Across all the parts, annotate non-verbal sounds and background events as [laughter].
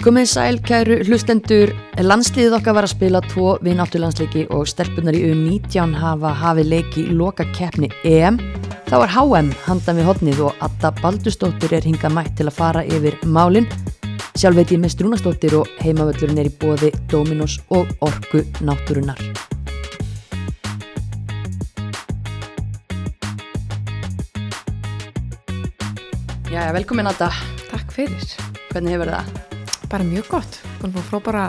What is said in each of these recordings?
Komið sæl, kæru hlustendur, landsliðið okkar var að spila tvo vináttulandsleiki og stelpunar í U19 hafa hafið leiki í loka keppni EM. Þá er HM handan við hodnið og Adda Baldustóttir er hingað mætt til að fara yfir málinn. Sjálf veit ég með Strúnastóttir og heimavöllurinn er í bóði Dominos og Orku Náttúrunar. Já, velkomin Adda. Takk fyrir. Hvernig hefur það? Bara mjög gott. Búin að fá bara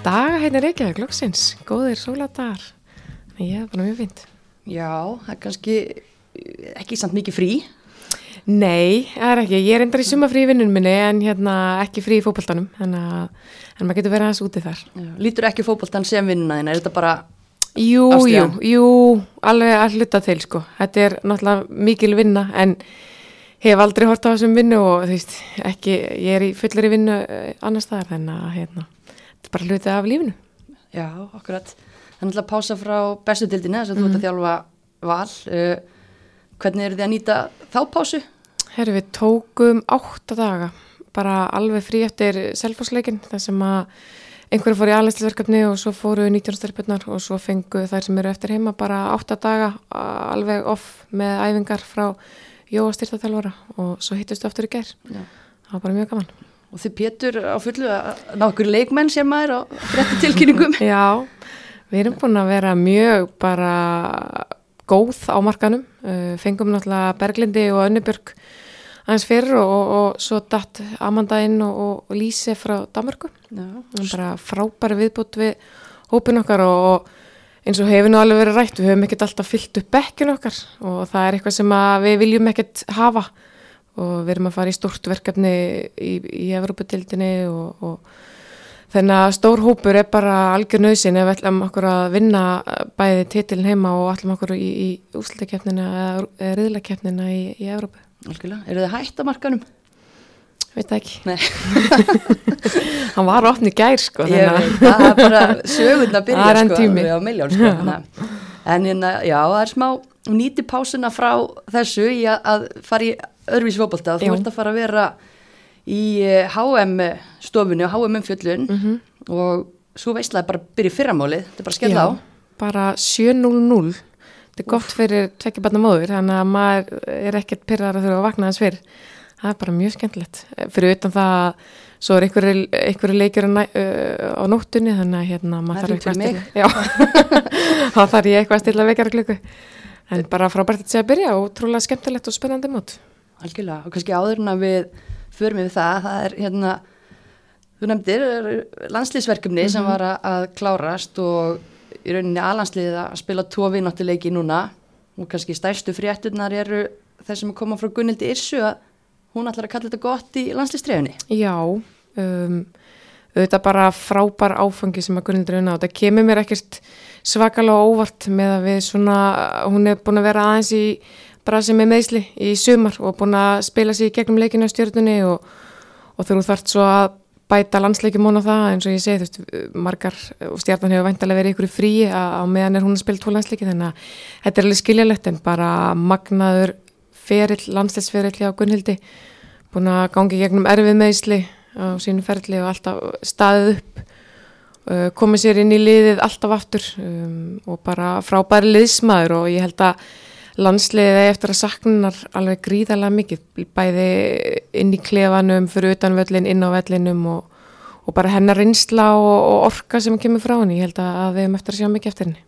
daga hérna Reykjavík, loksins. Góðir sóladagar. Þannig ég er bara mjög fint. Já, það er kannski ekki samt mikið frí. Nei, það er ekki. Ég er endar í sumafrí í vinnunum minni en hérna ekki frí í fókbaltanum. En maður getur verið aðeins úti þar. Já, lítur ekki fókbaltan sem vinnuna þín? Er þetta bara Jú, jú, jú, alveg að hluta til sko. Þetta er náttúrulega mikil vinna en hef aldrei hort á þessum vinnu og þú veist, ekki, ég er í fullari vinnu eh, annars staðar þannig að hérna, þetta er bara hlutið af lífinu. Já, akkurat. Er náttúrulega pása frá bestu dildina þess að þú ert að þjálfa val. Uh, hvernig eru þið að nýta þá pásu? Herru, við tókum átta daga, bara alveg frí eftir selfhásleikin, þar sem að einhverju fór í aðlæslisverkefni og svo fóru 19 stelpunar og svo fengu þær sem eru eftir heima bara átta daga alveg off með æfingar frá Jóa styrtaþjálfara og svo hittust aftur í ger. Já. Það var bara mjög gaman. Og þið pétur á fullu að ná okkur leikmenn sem maður á frétti tilkynningum. [laughs] Já, við erum búin að vera mjög bara góð á markanum. Uh, fengum náttúrulega Berglindi og Önnibjörg aðeins fyrir og, og, og svo datt Amanda inn og, og Líse frá Danmarku. Bara frábæri viðbútt við hópin okkar og eins og hefur nú alveg verið rætt, við höfum ekkert alltaf fyllt upp bekkinu okkar og það er eitthvað sem við viljum ekkert hafa og við erum að fara í stort verkefni í, í Evróputildinni og, og þannig að stór hópur er bara algjör nöðsin ef við ætlum okkur að vinna bæði titilin heima og ætlum okkur í, í úslutakefnina eða riðlakefnina í, í Evrópu. Algjörlega. Eru þið hætt að markanum? Veit ekki. [laughs] Hann var ofni gær sko. Ég veit, það er bara sögurna [laughs] að byrja Það er enn sko, á miljón sko. En hérna, já, það er smá nýti pásuna frá þessu í að, að fara í öðruvísi fótbolta. Þú ert að fara að vera í eh, HM stofunni og HM umfjöllun Mhm. og svo veistlaði bara að byrja í fyrramálið, þetta er bara að skella á. bara 7.00 þetta er gott fyrir tvekja barna móður þannig að maður er ekkert pyrrar að þurfa að vakna þess fyrir það er bara mjög skemmtilegt. Fyrir utan það að svo er einhverju, á, næ, uh, á nóttunni þannig að hérna maður þarf eitthvað að stilla [laughs] þá þarf ég eitthvað að stilla vekjara klukku en bara frábært að segja að byrja og trúlega skemmtilegt og spennandi mót. Algjörlega, og kannski áður en að við förum við það, það er hérna, þú nefndir landslýsverkefni sem var að, að klárast og í rauninni aðlandsliðið að spila tvo vináttuleiki núna. Og kannski stærstu frétturnar eru þeir sem koma frá Gunnildi Irsu að hún ætlar að kalla þetta gott í landslýstrefinni. Já, um, auðvitað bara frábær áfangi sem að Gunnildur unna á. Það kemur mér ekkert svakalega óvart með að við svona, hún er búin að vera aðeins í brasi með meðsli í sumar og búin að spila sig í gegnum leikinu á stjórnunni og, og þú þart svo að bæta landsleikjum hún á það eins og ég segi, þú veist, margar og stjarnan hefur væntalega verið ykkur í fríi að á meðan er hún að spila tvo landsleiki þannig að þetta er alveg skiljalegt en bara magnaður ferill, landsleisferill hjá Gunnhildi búin að gangi gegnum erfið meðsli á sínu ferli og alltaf staðið upp uh, komið sér inn í liðið alltaf aftur um, og bara frábæri liðsmaður og ég held að landsliðið eftir að saknar alveg gríðarlega mikið bæði inn í klefanum, fyrir utan völlin, inn á vellinum og, og bara hennar reynsla og, og orka sem kemur frá henni, ég held að við hefum eftir að sjá mikið eftir henni.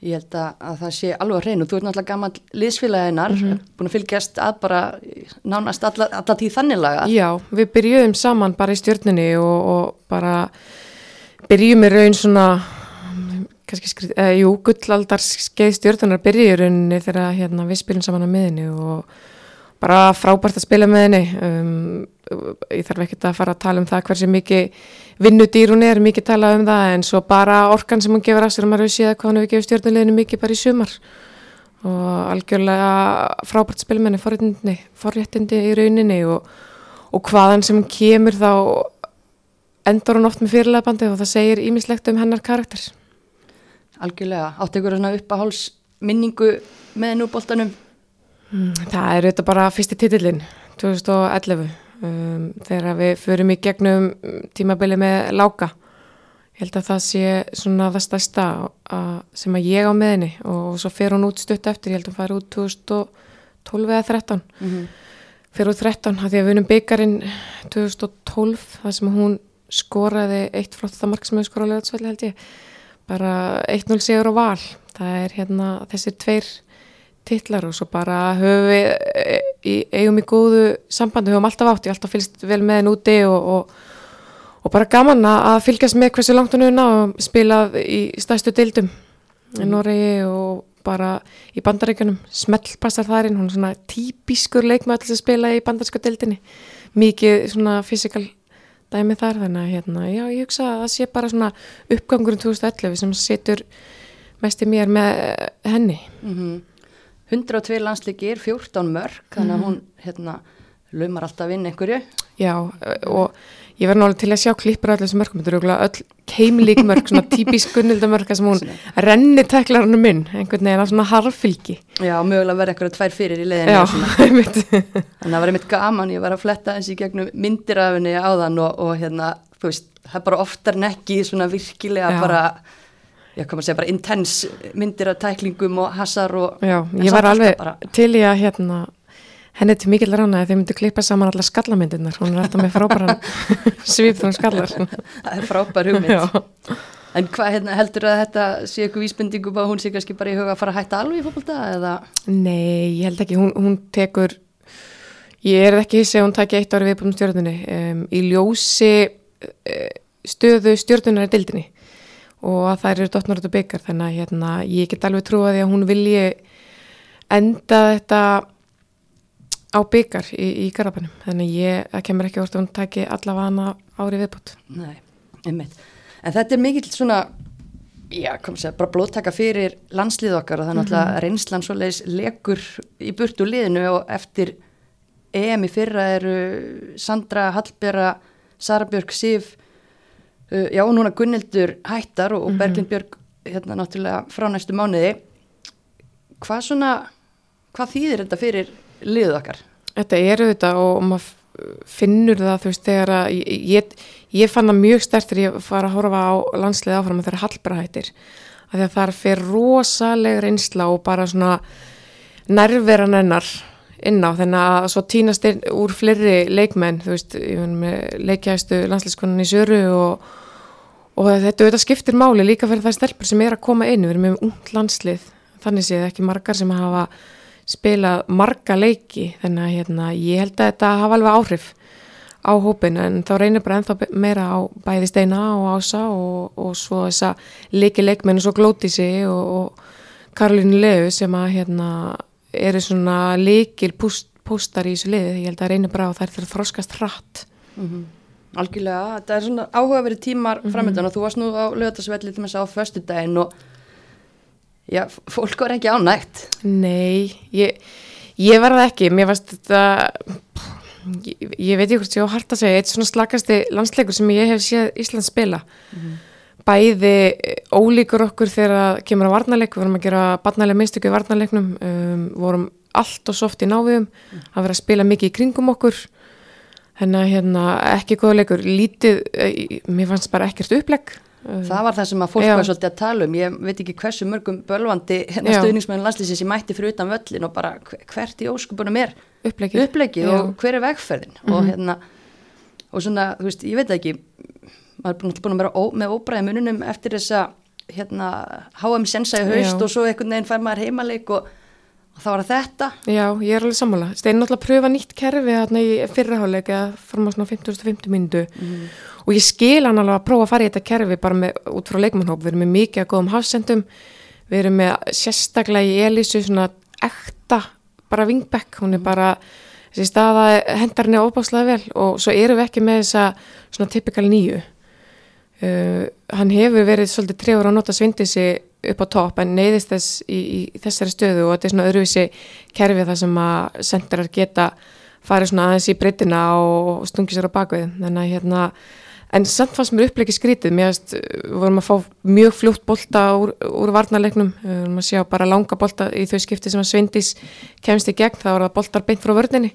Ég held að, að það sé alveg að reynu, þú ert náttúrulega gammal liðsfélaginar, búin að fylgjast að bara nánast alla, alla tíð þannig laga. Já, við byrjuðum saman bara í stjórnunni og, og bara byrjuðum í raun svona kannski eh, jú, gullaldar skeið stjórnunar byrjuði í rauninni þegar hérna, við spilum saman á miðinni og bara frábært að spila með henni. Um, ég þarf ekkert að fara að tala um það hversu mikið vinnudýr hún er, mikið talað um það en svo bara orkan sem hún gefur af sér og maður hefur séð hvað hún hefur gefið stjórnuleginu mikið bara í sumar. Og algjörlega frábært henni forréttindi, forréttindi í rauninni og, og hvaðan sem kemur þá endur hún oft með fyrirleðbandi og það segir ímislegt um hennar karakter. Algjörlega, áttu ykkur svona uppáháls minningu með núboltanum? Mm, Það er auðvitað bara fyrsti titillin 2011 um, þegar við förum í gegnum tímabili með láka ég held að það sé svona það stærsta að, sem að ég á meðinni og svo fer hún út stutt eftir, ég held að hún fari út 2012 eða 13 mm -hmm. fer út 13, það því að við unum byggarinn 2012, það sem hún skoraði eitt flott það mark sem hefur skorað á lögatsvelli held ég. Bara 1-0 sigur á val. Það er hérna þessir tveir titlar og svo bara höfum við e, eigum í góðu sambandi, höfum alltaf átt, ég alltaf fylgst vel með henn úti og, og, og bara gaman að fylgjast með hversu langt hún er og spilað í stæstu dildum mm. í Noregi og bara í bandaríkunum smellpassar þarinn, hún er svona típiskur leikmað til að spila í bandarísku dildinni mikið svona fysikal dæmi þar, þannig að hérna, já, ég hugsa að það sé bara svona uppgangurinn 2011 sem setur mest í mér með henni mm -hmm. 102 landsleikir, 14 mörg þannig að mhm. hún hérna laumar alltaf inn einhverju. Já, og ég verði náttúrulega til að sjá klippur allir þessum mörgum, þetta eru öll keimlík mörg, svona [laughs] típisk gunnildamörg sem hún renni teklarnu minn einhvern veginn að svona harfylgi Já, mögulega verði einhverja tvær fyrir í leiðinu Já, [laughs] einmitt. Að það var einmitt gaman, ég var að fletta eins í gegnum myndirafinni á þann og, og hérna, þú veist, það er bara oftar nekki svona virkilega Já. bara ég kom að segja bara intens myndir af tæklingum og hasar og Já, ég var alveg bara. til í að hérna henni til mikil rána að þið myndu klippa saman alla skallamyndirnar, hún er alltaf með frábæran [laughs] svip þá hún skallar Það er frábær hugmynd Já. En hvað hérna, heldur að þetta sé eitthvað vísbendingum að hún sé kannski bara í huga að fara að hætta alveg í fólkvölda eða? Nei, ég held ekki, hún, hún tekur ég er ekki hissi að hún takja eitt ári viðbúin stjórnunni um, í ljósi uh, stöðu stjórnunar í dildinni og að þær eru dotnar út af byggar þannig að hérna, ég get alveg trúa því að hún vilji enda þetta á byggar í, í Garabænum þannig ég, kemur ekki orðið að hún taki allavega ári viðbútt Nei, einmitt, en þetta er mikill svona já, kom sér, bara blóttaka fyrir landslið okkar og þannig mm -hmm. að reynslan svo leiðis lekur í burtu liðinu og eftir EM í fyrra eru Sandra Hallbjörra Sarabjörg Sif Uh, já, núna Gunnildur hættar og, og mhm. Berglind Björg hérna náttúrulega frá næstu mánuði hvað svona hvað þýðir þetta fyrir liðuð okkar? Þetta eru þetta og maður finnur það þú veist þegar að ég, ég, fann það mjög stert þegar ég fara að horfa á landslið áfram þegar Hallbara hættir að því að það er fyrir rosaleg reynsla og bara svona nærveran ennar inn á þennan að svo týnast úr fleiri leikmenn þú veist, leikjæstu landsliðskonan í Söru og og þetta, þetta skiptir máli líka fyrir það stelpur sem er að koma inn. Við erum með ung landslið. Þannig séð ekki margar sem hafa spilað marga leiki. Þannig að hérna, ég held að þetta hafa alveg áhrif á hópin en þá reynir bara ennþá meira á bæði steina og ása og, og svo þessa leiki leikmennu svo Glótísi og, og Karolínu Leu sem að hérna, eru svona leikil pústar í þessu liði. Ég held að reynir bara á þær fyrir að þroskast hratt. Mm -hmm. Algjörlega, þetta er svona áhugaverið tímar mm -hmm. framöndan og þú varst nú á lögatarsvelli til þess að á förstu daginn og já, fólk var ekki ánægt. Nei, ég, ég var það ekki, mér varst þetta, ég, ég veit ekki hvort ég á harta að segja, eitt svona slakasti landsleikur sem ég hef séð Íslands spila. Mm -hmm. Bæði ólíkur okkur þegar kemur á varnarleik, við vorum að gera barnalega minnstöku í varnarleiknum, um, vorum allt og soft í náviðum, mm. að vera að spila mikið í kringum okkur Hennar hérna ekki góða leikur, lítið, eh, mér fannst bara ekkert upplegg. Það var það sem að fólk Já. var svolítið að tala um, ég veit ekki hversu mörgum bölvandi hérna stuðningsmæðin landslýsins ég mætti fyrir utan völlin og bara hvert í óskupunum er upplegið, upplegið og hver er vegferðin mm -hmm. og hérna, og svona, þú veist, ég veit ekki, maður er búin að vera ó, með óbræði mununum eftir þessa hérna, HM sensa í haust Já. og svo einhvern veginn fær maður heimaleik og og þá var það þetta. Já, ég er alveg sammála, Steinn náttúrulega pröfa nýtt kerfi hérna í fyrraháleika fórum á svona 50-50 myndu mm. og ég skil hann alveg að prófa að fara í þetta kerfi bara með, út frá leikmannhóp. Við erum með mikið að góðum hafsendum. Við erum með sérstaklega í Elísu svona ekta, bara vingbekk hún er bara, þessi staða hendar henni óbáslega vel. Og svo eru við ekki með þessa svona typikal nýju uh, hann hefur verið svolítið trefur að nota svindisi upp á topp en neyðist þess í, í þessari stöðu og þetta er svona öðruvísi kerfi þar sem að senderar geta farið svona aðeins í breytina og stungi sér á bakvið þannig að hérna en samt fannst mér upplegið skrítið. Mér veist, vorum að fá mjög fljótt bolta úr, úr varnarleiknum. Við vorum að sjá bara langa bolta í þau skipti sem að Svindís kemst í gegn, það voru að boltar beint frá vördinni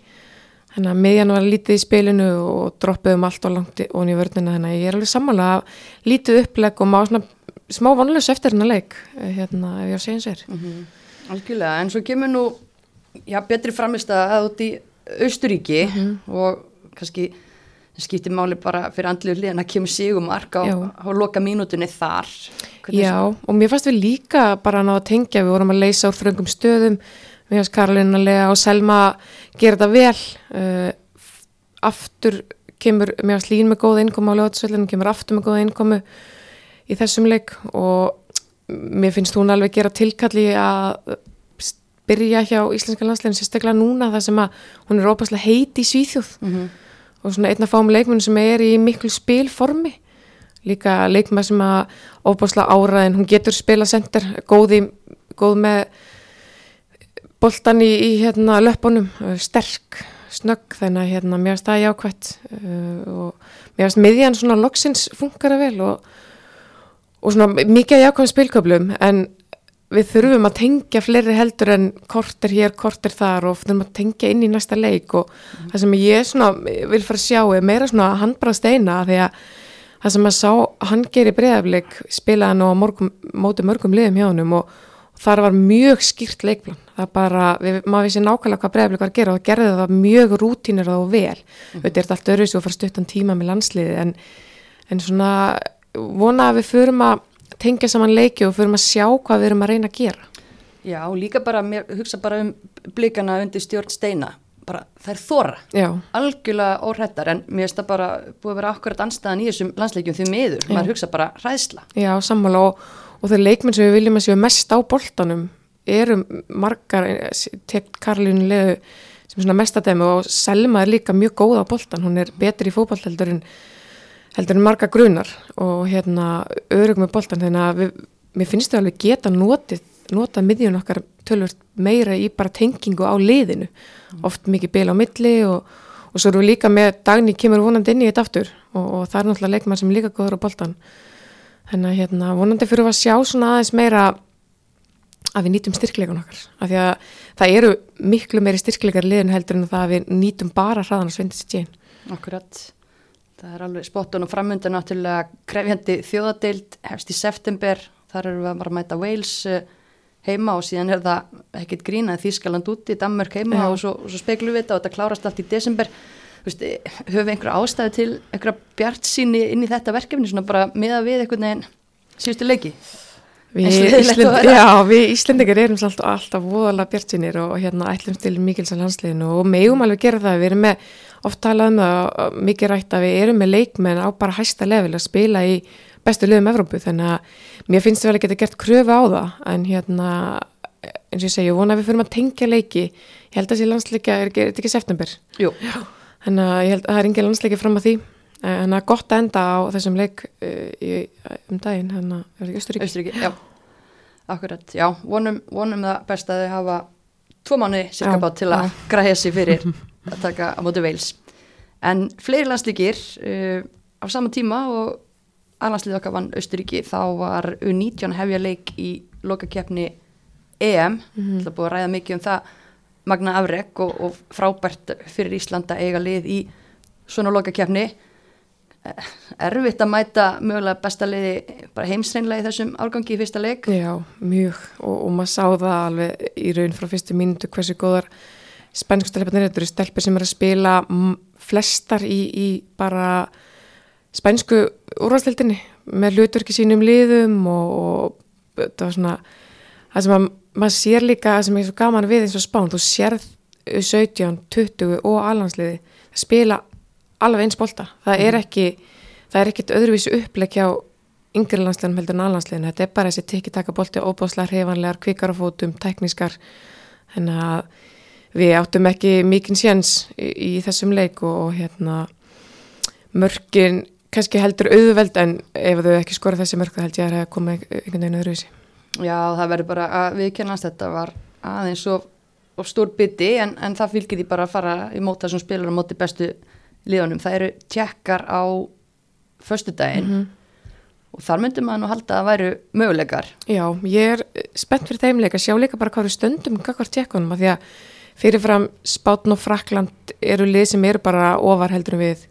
þannig að miðjan var lítið í spilinu og droppuðum allt og langt og í vörnina. Þannig að ég er alveg sammála lítið uppleg og má svona smá vonlös eftir hennar leik eh, hérna ef ég á eins og er. Mhm. Algjörlega, en svo kemur nú já, betri framist að út í Austuríki og kannski skiptir máli bara fyrir andlu hlýðan að kemur sigumark á, Já. á loka mínútunni þar Já, og mér fannst við líka bara að ná að tengja, við vorum að leysa úr þröngum stöðum, við hans Karolina Lea og Selma gera þetta vel. Uh, aftur kemur, mér fannst Lín með góða innkomu á lögatsvöldinu, kemur aftur með góða innkomu í þessum leik og mér finnst hún alveg gera tilkalli að byrja hjá Íslenska landsleginn sérstaklega núna þar sem að hún er óbærslega heit í Svíþjóð. Mhm. og svona einn af fáum leikmenn sem er í miklu spilformi. Líka leikmenn sem að óbærslega áraðin, hún getur spila sender góð, í, góð með boltan í, í hérna löpunum, sterk snögg, þannig að hérna mér finnst það jákvætt. Uh, og mér finnst miðjan svona loksins funkar að vel og, og svona mikið jákvæðum spilköflum en við þurfum að tengja fleiri heldur en korter hér, korter þar og þurfum að tengja inn í næsta leik og það sem ég svona vil fara að sjá er meira svona handbrað steina því að það sem að sá, hann gerir breyðafleik spilaði hann á morgum, móti mörgum liðum hjá hann og, og þar var mjög skýrt leikplan, það bara við, maður vissi nákvæmlega hvað breyðafleik var að gera og það gerði það mjög rútínir og vel. Þetta er allt öðru sem að fara stuttan tíma með landsliði en, en svona vona að við förum að tengja saman leiki og förum að sjá hvað við erum að reyna að gera. Já, líka bara, mér hugsa bara um blikana undir stjórn steina. Bara þær þóra, Já, algjörlega óhrættar en mér finnst það bara búið að vera akkurat anstæðan í þessum landsleikjum því miður, maður hugsa bara hræðsla. Já, sammála og, og þeir leikmenn sem við viljum að séu mest á boltanum eru margar tek Karlínu leðu sem svona mestadæmi og Selma er líka mjög góð á boltan, hún er betri í fótboll heldur en heldur en marga grunar og hérna örug með boltan. Þannig að við, mér finnst þau alveg geta notið, notað miðjun okkar tölvört meira í bara tengingu á liðinu, oft mikið bil á milli og, og svo eru við líka með dagni kemur vonandi inn í þetta aftur. Og, og það er náttúrulega leikmann sem líka góður á boltan þannig að hérna vonandi fyrir að sjá svona aðeins meira að við nýtum styrkleikun okkar af því að það eru miklu meiri styrkleikar liðin heldur en það að við nýtum bara hraðan og svindist tjén Akkurat, það er alveg spottun og framöndan náttúrulega krefjandi þjóðadeild hefst í september, þar eru við að bara að mæta Wales eh, heima og síðan er það ekkert grína Þískaland úti, Danmörk heima Já. og svo, svo speklum við þetta og þetta klárast allt í desember. Veist, höfum við einhverja ástæðu til einhverja bjart síni inn í þetta verkefni, svona bara miða við einhvern veginn síðustu leiki? Við, Íslend, það er. já, við Íslendingar erum alltaf, alltaf voðalega bjartsinir og hérna ætlum til mikils að landsliðinu og megum alveg gera það, við erum með oft talað um það, uh, mikið rætt að við erum með leikmenn á bara hæsta level að spila í bestu liðum Evrópu þannig að mér finnst við alveg geta gert kröfu á það. En hérna eins og ég segi, ég vona að við fyrir að tengja leiki. Ég held að þessi landsleika er, er, er ekki september. Jú, þannig að ég held að það er engin landsleiki fram að því. Þannig að gott að enda á þessum leik uh, í, um daginn, þannig að Östuríki Austuríki, já, akkurat, já, vonum, vonum það best að þau hafa tvo mánuði cirka bát til að græja sig fyrir [laughs] að taka á móti veils. En fleiri landslíkir uh, á sama tíma og aðlandslið okkar vann Austuríki þá var U19 hefja leik í lokakeppni EM, Mhm. það búið að ræða mikið um það magna afrek og, og frábært fyrir Íslanda eiga lið í svona lokakeppni. Erfitt að mæta mögulega besta liði bara heimsreinlega í þessum árgangi í fyrsta leik. Já, mjög. Og, og maður sá það alveg í raun frá fyrstu mínútu hversu góðar spænsku stelpjarnir þetta eru stelpur sem eru að spila flestar í, í bara spænsku úrvastildinni með hlutverki sínum liðum og, og það var svona það sem að maður sér líka sem er svo gaman við eins og spán, þú sérð 17, 20 og alhansliði spila alveg eins bolta. Það er ekki það er ekkit öðruvísu uppleg hjá yngri landsliðum heldur en alhansliðinu þetta er bara þessi tikki taka bolti óbáslega hreifanlegar, kvikar á fótum, teknískar þannig að við áttum ekki mikinn séns í, í þessum leik og, og hérna mörkin kannski heldur auðveld en ef þau ekki skora þessi mörk þá held ég að það að koma einhvern veginn öðruvísi Já, það verður bara að viðkennast þetta var aðeins og, og stór bytti en, en það fylgir því bara að fara í móta þessum spilur á móti bestu liðunum. Það eru tjekkar á föstudaginn Mhm. og þar myndum maður nú halda að væru möguleikar. Já, ég er spennt fyrir þeim leika, sjá líka bara hvað eru stöndum kakvar tjekkunum að því að fyrirfram Spátn og Frakland eru lið sem eru bara ofar heldur við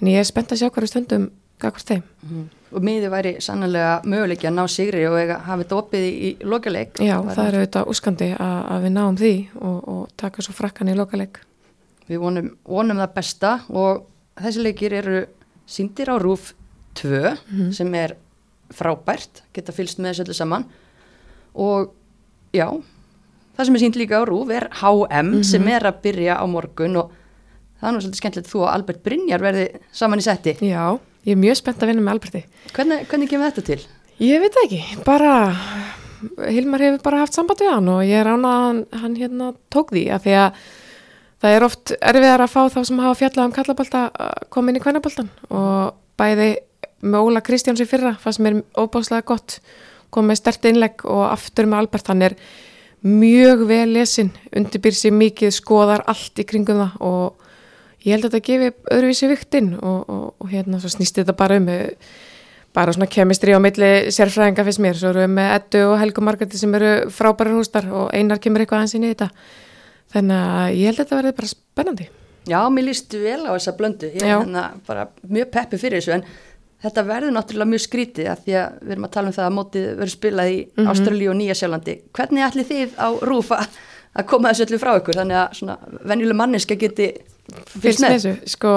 en ég er spennt að sjá hverju stundum gagvart þeim. Og miði væri sannlega möguleiki að ná sigri og eiga hafa þetta opið í, lokaleik. Já, það er auðvitað úskandi að, að við náum því og, og taka svo frakkan í lokaleik. Við vonum, vonum það besta og þessi leikir eru síndir á Rúf 2 sem er frábært, geta fylst með þessu öllu saman. Og já, það sem er sínd líka á Rúf er HM sem er að byrja á morgun og það er nú svolítið skemmtilegt þú og Albert Brynjar verði saman í setti. Já, ég er mjög spennt að vinna með Alberti. Hvernig, hvernig kemur þetta til? Ég veit ekki, bara Hilmar hefur bara haft samband við hann og ég er án að hann, hann hérna tók því að því að það er oft erfiðar að fá þá sem hafa fjallað um koma inn í kvennabaltan og bæði með Óla Kristjáns í fyrra, það sem er óbáslega gott kom með stert innlegg og aftur með Albert, hann er mjög vel lesin, undirbýr sér mikið skoðar allt í kringum það og ég held að þetta gefi öðruvísi viktinn og, og, og hérna svo snýst þetta bara um bara svona kemistri á milli sérfræðinga fyrst mér, svo erum við með Eddu og Helgu Margreti sem eru frábærar hústar og einar kemur eitthvað hans inn í þetta. Þannig að ég held að þetta verði bara spennandi. Já, mér líst vel á þessa blöndu, ég er hérna bara mjög peppi fyrir þessu en þetta verður náttúrulega mjög skrítið að því að við erum að tala um það að mótið verður spilað í mm Ástralíu og Nýja Sjálandi. Hvernig ætli þið á Rúf að koma þessu öllu frá ykkur þannig að svona venjuleg manneska geti fyrst með þessu, sko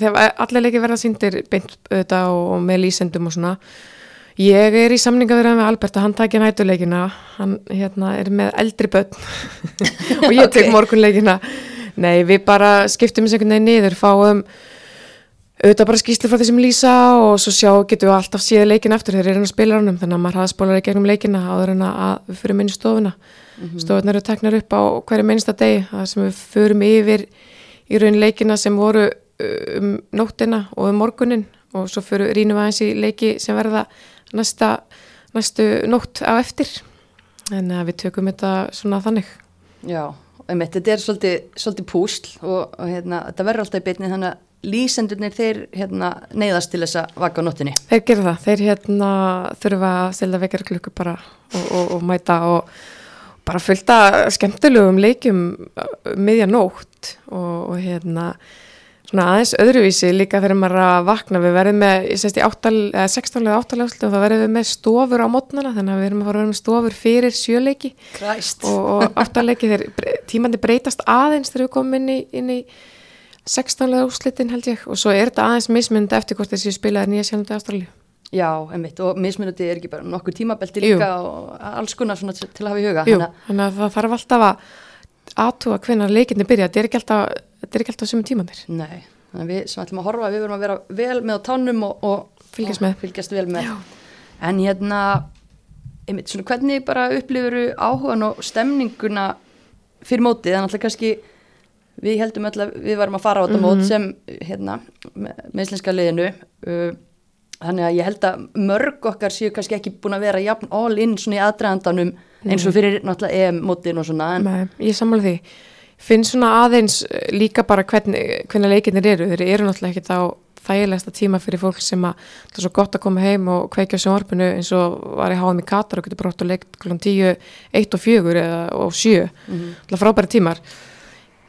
þegar allir leiki verða síndir beint auðvitað og, og með lýsendum og svona. Ég er í samningavirðan með Albert að hann takja nætuleikina hann hérna er með eldri börn. [laughs] Og ég tek Ok. morgunleikina. Nei við bara skiptum þessu einhvern veginn niður fáum auðvitað bara skýslu frá þessum lýsa og svo sjá getum við alltaf síða leikin eftir þegar eru að spila hannum þannig að maður hafa spólar í gegnum leikina áður en að við fyrir minni stofuna. Stofunar eru teknar upp á hverju minnsta degi það sem við förum yfir í raun leikina sem voru um nóttina og um morgunin og svo fyrir rínum aðeins í leiki sem verða næsta, næstu nótt á eftir. En við tökum þetta svona þannig. Já, einmitt, þetta er svolítið, svolítið púsl og, og hérna, þetta verður alltaf í beinni þannig að lýsendurnir þeir hérna, neyðast til þess að vaka á nóttinni. Þeir gera það, þeir hérna þurfa að selja vekjar klukku bara og, og, og mæta og bara fullta skemmtilegum leikjum uh, miðja nótt og, og hérna svona aðeins öðruvísi líka þegar maður að vakna við verðum með, ég sést í áttal, eða 16 eða 8 og þá verðum við með stofur á mótnana þannig að við erum að fara að vera með stofur fyrir sjöleiki Kræst. og, og áttarleiki þeir bre- tímandi breytast aðeins þegar við komum inn í, inn í 16 úrslitin held ég og svo er þetta aðeins mismyndi eftir hvort þessi spilaði nýja sjálfandi Ástralíu Já, einmitt, og mismunandi er ekki bara nokkur tímabelti Jú. líka og alls konar svona til að hafa í huga. Jú, Þannig að- það þarf alltaf að aðtúa hvenar leikinni byrja, þetta er ekki alltaf, alltaf sem tímanir. Nei, þannig að við sem ætlum að horfa, við verum að vera vel með á tánum og, og Fylgjast og með. fylgjast vel með. En hérna, einmitt, svona hvernig bara upplifuru áhugan og stemninguna fyrir mótið, þannig að kannski við heldum öll að við varum að fara á þetta mót sem hérna, með, íslenska liðinu uh, þannig að ég held að mörg okkar séu kannski ekki búin að vera jafn all in svona í aðdragandanum eins og fyrir náttúrulega EM-mótin og svona en Nei, ég sammála því. Finn svona aðeins eh, líka bara hvernig, hvernig leikinnir eru. Þeir eru náttúrulega ekkit á þægilegsta tíma fyrir fólk sem að það er svo gott að koma heim og kveikja á sjónvarpinu eins og var í háum í Katar og getur brótt og leikt klukkan 10, 1 og 4 eða og 7. Mm -hmm. frábæri tímar.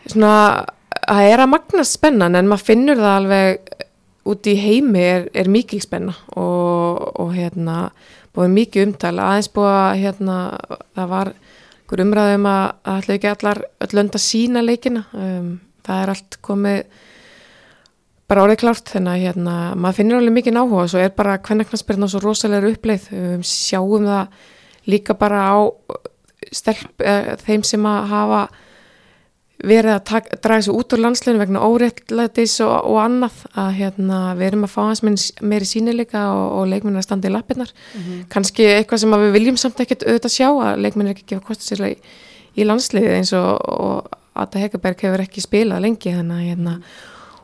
Svona, það er að magna spennan en maður finnur það alveg út í heimi er, er mikil spenna og, og hérna búið mikið umtala, aðeins búið að hérna, það var einhver umræðum að það ætla ekki allar öll lönd að sína leikina. Um, það er allt komið bara orðið klárt þannig að hérna, maður finnir alveg mikið áhuga og svo er bara hvernaknarsbyrna svo rosalega uppleið. Um, sjáum það líka bara á stelp, eh, þeim sem að hafa verið að draga sig út úr landsleginu vegna óréttlætis og, og annað að hérna, við erum að fá hans meiri sínileika og, og leikminn að standa í lappirnar. Kannski eitthvað sem við viljum samt ekkert auðvitað sjá að leikminn er ekki að gefa kostu sér í, í landsliði eins og, og Ata Hegerberg hefur ekki spilað lengi þannig að hérna,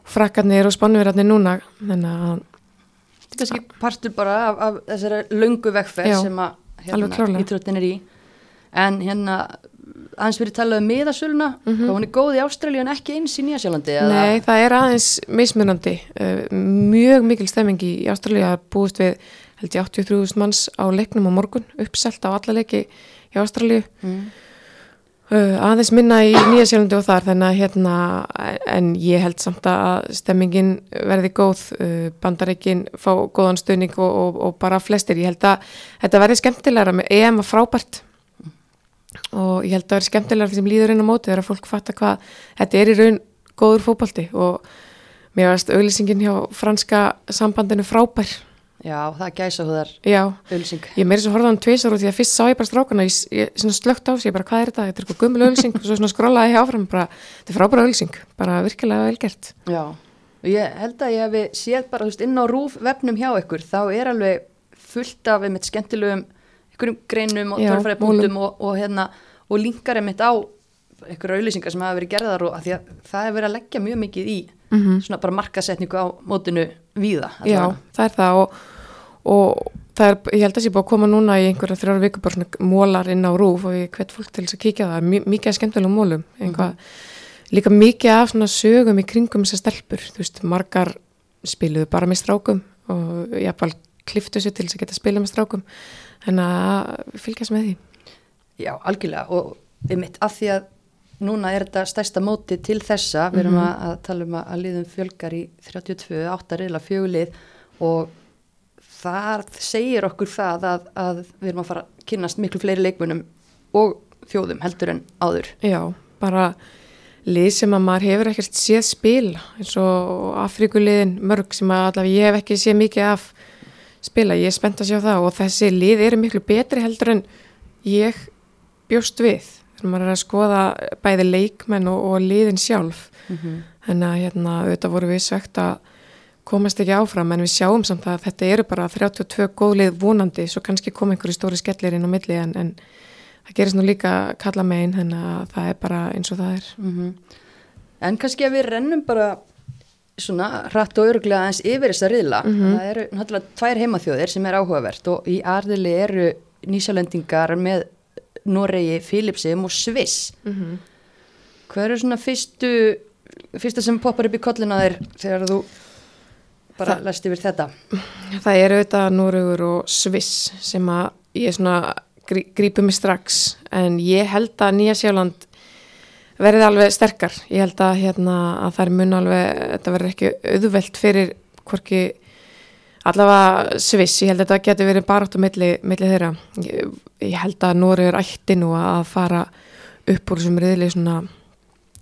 frakkarnir og spannverðarnir núna þannig að þetta er kannski partur bara af, af þessari löngu vegferð sem að hérna, íþróttin er í. En hérna aðeins verið talað um miðasöluna Mhm. hvað hún er góð í Ástralíu en ekki eins í Nýjasjálandi Nei, það er aðeins mismunandi uh, mjög mikil stemming í Ástralíu að búist við held ég 83.000 manns á leiknum á morgun uppselt á alla leiki í Ástralíu mm. Uh, aðeins minna í Nýja Sjálandi og þar þannig að hérna en ég held samt að stemmingin verði góð uh, bandareikin fá góðan stöðning og, og, og bara flestir, ég held að þetta verði skemmtilegra með EM að frábært og ég held að verði skemmtilegra fyrir sem líður inn á móti þegar fólk fatta hvað þetta er í raun góður fókbalti og mér varst auglýsingin hjá franska sambandinu frábær. Já, það gæsa húðar Já, ölsing. ég meiri svo hann tvisar og því að fyrst sá ég bara strákana, ég, ég slögt á sig, ég bara hvað er þetta, þetta er eitthvað gummul ölsing og svo svona skrollaði ég áfram, bara, þetta er frábæra ölsing, bara virkilega velgert. Já, og ég held að ég hefi séð bara, veist, inn á rúf vefnum hjá ykkur, þá er alveg fullt af einmitt skemmtilegum greinum og punktum og, og hérna, og linkar einmitt á einhverju auðlýsingar sem hafa verið gerðar og að að það hefur verið að leggja mjög mikið í Mm svona bara markasetningu á mótinu víða. Já, allavega. það er það og, og það er, ég held að sé búið að koma núna í einhverja þrjára viku bara svona mólar inn á rúf og ég hvet fólk til þess að kíkja það, Mj mikið að skemmtilegum mólum, einhvað, líka mikið af svona sögum í kringum þessar stelpur, þú veist, margar spiluðu bara með strákum og jáfnvel kliftu sér til þess að geta spila með strákum, en að fylgjast með því. Já, algjörlega og einmitt af því að núna er þetta stærsta móti til þessa, við erum að, að tala um að, liðum fjölgar í 32, 8 reyla fjögulið og það segir okkur það að, að við erum að fara að kynast miklu fleiri leikmunum og þjóðum heldur en áður. Já, bara lið sem að maður hefur ekkert séð spila eins og Afrikuliðin mörg sem að allavega ég hef ekki séð mikið af spila, ég er spennt að sjá það og þessi lið eru miklu betri heldur en ég bjóst við. Þegar maður er að skoða bæði leikmenn og, og liðin sjálf. Þannig að hérna auðvitað voru við svegt að komast ekki áfram en við sjáum samt að þetta eru bara 32 góðlið vonandi svo kannski kom einhverju stóri skellir inn á milli en, en það gerist nú líka kalla megin þannig að það er bara eins og það er. Mm En kannski að við rennum bara svona hratt og öruglega aðeins yfir þessa riðla. Það eru náttúrulega tvær heimaþjóðir sem er áhugavert og í arðili eru nýsjálendingar með Noregi, Filipsum og Sviss. Hvað eru svona fyrstu, fyrsta sem poppar upp í kollina þér þegar þú bara Það- læst yfir þetta? Það eru auðvitað Noregur og Sviss sem að ég svona grí, grípu mig strax en ég held að Nýja Sjáland verði alveg sterkar. Ég held að, hérna, að það er mun alveg, þetta verður ekki auðvelt fyrir hvorki allavega Sviss, ég held að þetta getur verið barátt á milli, milli þeirra. Ég, ég held að Noregur ætti nú að fara upp úr þessum riðli svona,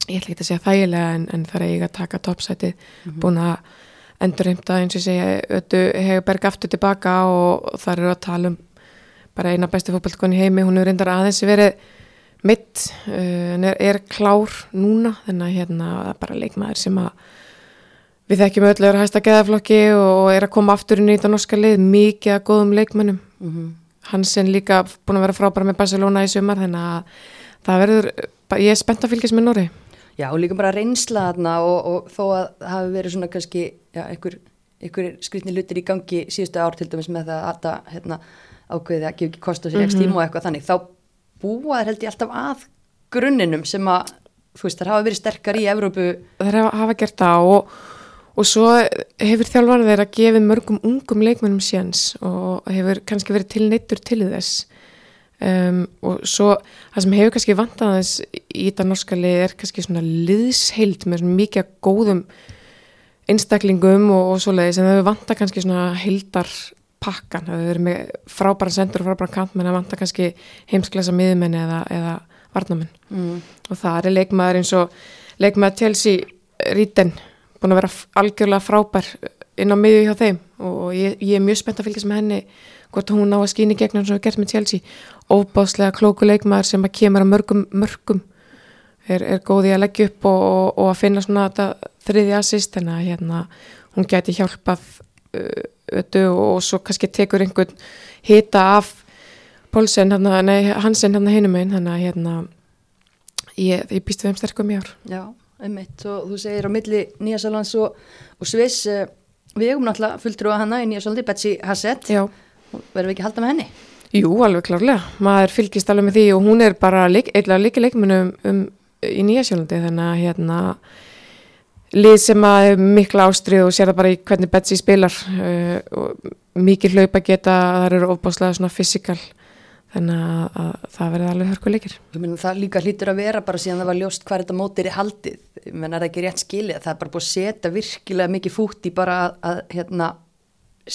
ég ætla ekki að segja þægilega en, en það er eiga að taka toppsætið, búin að endurheimta eins og ég segja ötu Hegberg aftur tilbaka og þar eru að tala um bara eina bestu fótballtkonni heimi, hún hefur reyndar aðeins verið mitt, uh, er, er klár núna, þannig að hérna það er bara leikmaður sem að við þekkjum öllu er að hæsta geðaflokki og er að koma aftur í þetta norska lið mikið að góðum leikmannum Hansen líka búin að vera frábæra með Barcelona í sumar, þannig að það verður, ég er spennt að fylgjast með Nóri Já, og líka bara reynsla þarna og, og þó að það hafi verið svona kannski já, einhver, einhver skrifni lutir í gangi síðustu ár til dæmis með það að þetta hérna, ákveði að gefa ekki kost á sér ekki tíma og eitthvað þannig, þá búa þær held ég alltaf að grunninum sem að, þú veist, þær hafa verið sterkar í Evrópu, þeir hafa, hafa gert það og, og svo hefur þjálfarið þeirra gefið mörgum ungum leikmennum séns og hefur kannski verið tilneittur til þess. Um, og svo það sem hefur kannski vantað þess í þetta norska lið er kannski svona liðsheild með svona mikið góðum einstaklingum og, og svoleiðis en það hefur vantað kannski svona heildar pakkan, það hefur verið með frábæra sendur og frábæra kantmenn að vantað kannski heimsklesa miðmenn eða, eða varnamenn mm. og það er leikmaður eins og leikmaður Chelsea Ríten búin að vera algjörlega frábær inn á miðju hjá þeim. Og ég, ég er mjög spennt að fylgjast með henni hvort hún ná að skýni gegn hann sem við gert með Chelsea. Óbáslega klóku leikmaður sem að kemur að mörgum mörgum. Er, er góð í að leggja upp og, og, og að finna svona þetta þriði assist en að hérna hún gæti hjálpað uh, ötu og svo kannski tekur einhvern hita af Pólsen, nei, Hansen hérna hinum einn, þannig að hérna ég, ég býst við þeim sterkum í ár. já, einmitt og þú segir á milli Nýjasalands og, og Sviss eh, við eigum náttúrulega fulltrú að hana í Nýjasalandi Betsy Hassett, verðum við ekki að halda með henni? jú, alveg klárlega. Maður fylgist alveg með því og hún er bara leik, eitthvað líka leikmunum um, í Nýjasjólandi, þannig að hérna lið sem að er mikla ástrið og sér það bara í hvernig Betsy spilar uh, og mikið hlaupa geta, það eru ofbáslega svona fysikal þannig að, að það verði alveg hörkuleikir það líka hlýtur að vera bara síðan það var ljóst hvað þetta mótir er haldið. Meina, er það ekki rétt skilið? Það er bara búið að setja virkilega mikið fút í bara að, að hérna,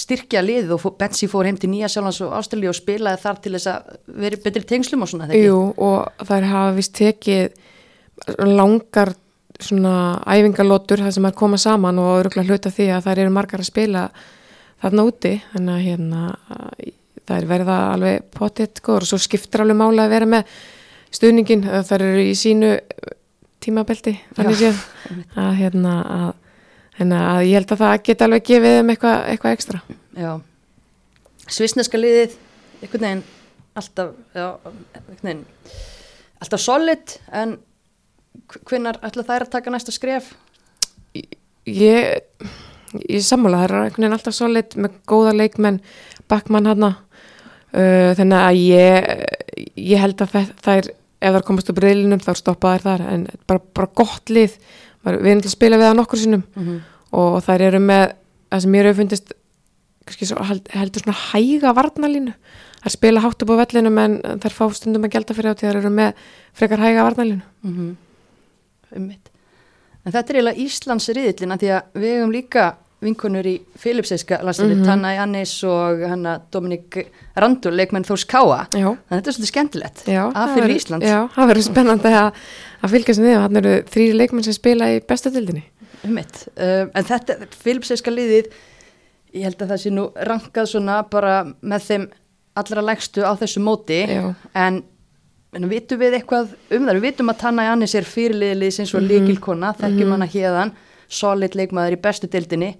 styrkja liðið og Betsy fór heim til Nýja Sjálflands og Ástralíu og spilaði þar til þess að vera í betri tengslum og svona. Jú, og þær hafa vist tekið langar svona æfingalótur þar sem er koma saman og öruglega hluta því að þær eru margar að spila þarna úti. Þannig að hérna það er verða alveg potið góður og svo skiptir alveg mála að vera með stuðningin, þær eru í sínu tímabelti, þannig séð. að hérna að, hérna að ég held að það geta alveg gefið um eitthvað eitthva ekstra. Já, svisneska liðið, einhvern veginn alltaf, já, einhvern veginn alltaf solid en hvinnar ætla þær að taka næsta skref? Ég, ég sammála, það er einhvern veginn alltaf solid með góða leikmenn, bakmann hana, uh, þannig að ég, ég held að það er, ef það komast upp reylinum þá stoppa þær þar, en bara, bara gott lið, við erum til að spila við það nokkur sinnum Mm -hmm. og þær eru með, það sem mér hefur fundist, svo, held, heldur svona hæga varnalínu, þær spila hátt upp á vellinum en þær fá stundum að gelda fyrir á því þær eru með frekar hæga varnalínu. Mm -hmm. Ummitt. En þetta er eiginlega Íslands riðillina því að við hefum líka vinkonur í Filipseiska landsliði, Mhm. Tanna Jannis og hanna Dominik Randul, leikmenn Þórs Káa. Já. Þannig að þetta er svolítið skemmtilegt að fyrir verður- Ísland. Já, það verður spennandi að, að fylgjast með þeim. Þannig eru þrýri leikmenn sem spila í bestu dildinni. Ummitt. Uh, en þetta, Filipseiska liðið, ég held að það sé nú rankað svona bara með þeim allra lægstu á þessu móti. Já. En, en vitum við eitthvað um það? Við vitum að Tanna Jannis er fyrirliðið sem svo mm Mhm. líkilkona, þekkjum hana hérðan, solid leikmaður í bestu dildinni.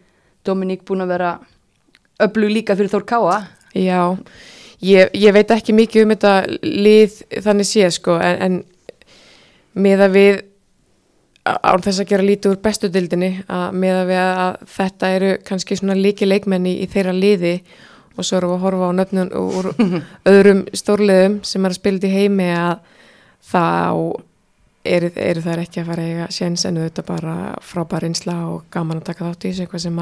Dominík búin að vera öflug líka fyrir Þór Káa. Já, ég, ég veit ekki mikið um þetta lið þannig séð sko, en, en með að við án þess að gera lítið úr bestu dildinni að með að við að þetta eru kannski svona líki leikmenni í, í þeirra liði og svo erum við að horfa á nöfnum úr öðrum stórliðum sem er að spila í heimi að þá eru, eru þær ekki að fara eiga séns en þetta bara frábær einsla og gaman að taka þátt í þessu eitthvað sem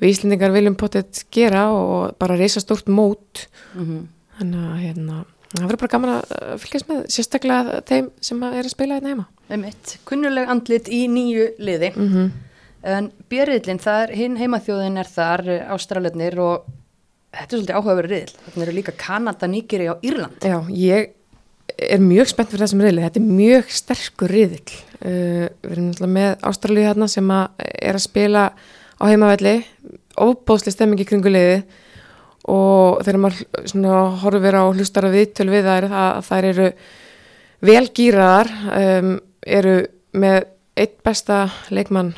við Íslendingar viljum potið gera og bara reysa stórt mót Mm -hmm. þannig að hérna, það verður bara gaman að fylgjast með sérstaklega þeim sem er að spila hérna heima Einmitt. Kunnuleg andlit í nýju liði. mm -hmm. En björriðlinn, það er hinn heimaþjóðin er þar, ástralöfnir og þetta er svolítið áhugaverið riðil. Þannig eru líka Kanada, Nýgeri og Írland. Já, ég er mjög spennt fyrir þessum riðli, þetta er mjög sterkur riðil uh, við erum náttúrulega með Ástralíu hérna sem að er að spila á heimavelli óbóðsli stemmingi kringu liði og þegar maður horfir á hlustara viðtöl við þær að þær eru velgýraðar um, eru með eitt besta leikmann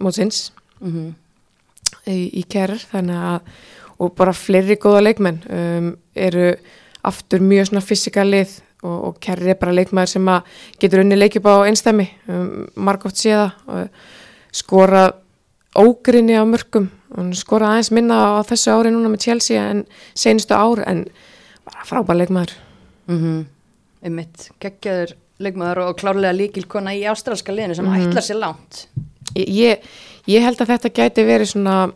mótsins Mm -hmm. í, í kærar þannig að og bara fleiri góða leikmenn um, eru aftur mjög svona fysikalið og, og kærar er bara leikmaður sem að getur unni leikjum á einstæmi um, margótt séða skora ógrinni á mörgum skora aðeins minna á þessu ári núna með Chelsea en senustu ár en bara frábær leikmaður Mm -hmm. Einmitt, geggjaður leikmaður og klárlega líkilkona í ástralska liðinu sem Mhm. ætlar sér langt. ég, ég, ég held að þetta gæti verið svona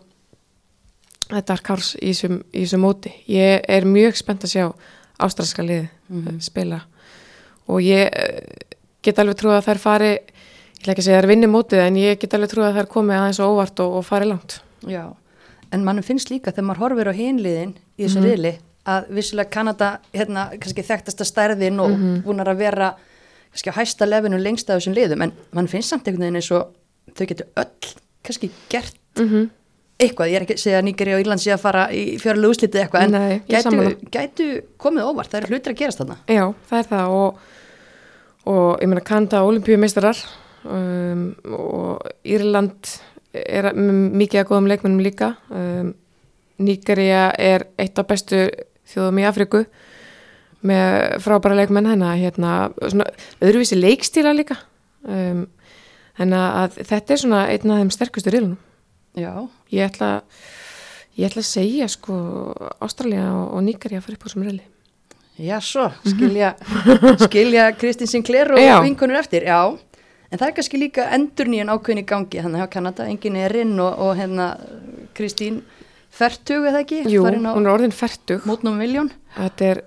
þetta er kárs í þessum- móti ég er mjög spennt að sjá ástralska lið Mhm. spila og ég eh, get alveg trúið að þær fari ég ætla ekki að segja að þær vinni mótið en ég get alveg trúið að þær komi aðeins og óvart og, og fari langt Já, en mannum finnst líka þegar maður horfir á hinliðin í þessu Mhm. riðli að vissulega Kanada, hérna, kannski þekktasta stærðin og Mhm. búin að vera kannski á hæsta lefinu lengst af þessum liðum en mann finnst samt einhvern veginn eins og þau getur öll kannski gert mm -hmm. Eitthvað, ég er ekki að segja að Nýgeri og Írland sé að fara í fjörlega úslitið eitthvað en Nei, gætu, gætu komið óvart, það eru hlutir að gerast þarna. Já, það er það og, og ég meina Kanda olimpíumeistarar um, og Írland er mikið að góðum leikmennum líka um, Nígeria er eitt af bestu þjóðum í Afriku með frábæra leikmenn hennar hérna, svona, öðruvísi leikstíla líka um, hennar að þetta er svona einn af þeim sterkustu riðlunum Já, ég ætla ég ætla að segja sko Ástralja og, Nígeria fyrir upp á riðli já svo, skilja [laughs] skilja Kristín Sinclair og Já. vinkonur eftir, já. En það er kannski líka endur nýjan ákveðin í gangi þannig að Kanada, engin er inn og, og hérna Kristín Fertug eða ekki, Jú, hún er orðin færtug mótnum miljón þetta er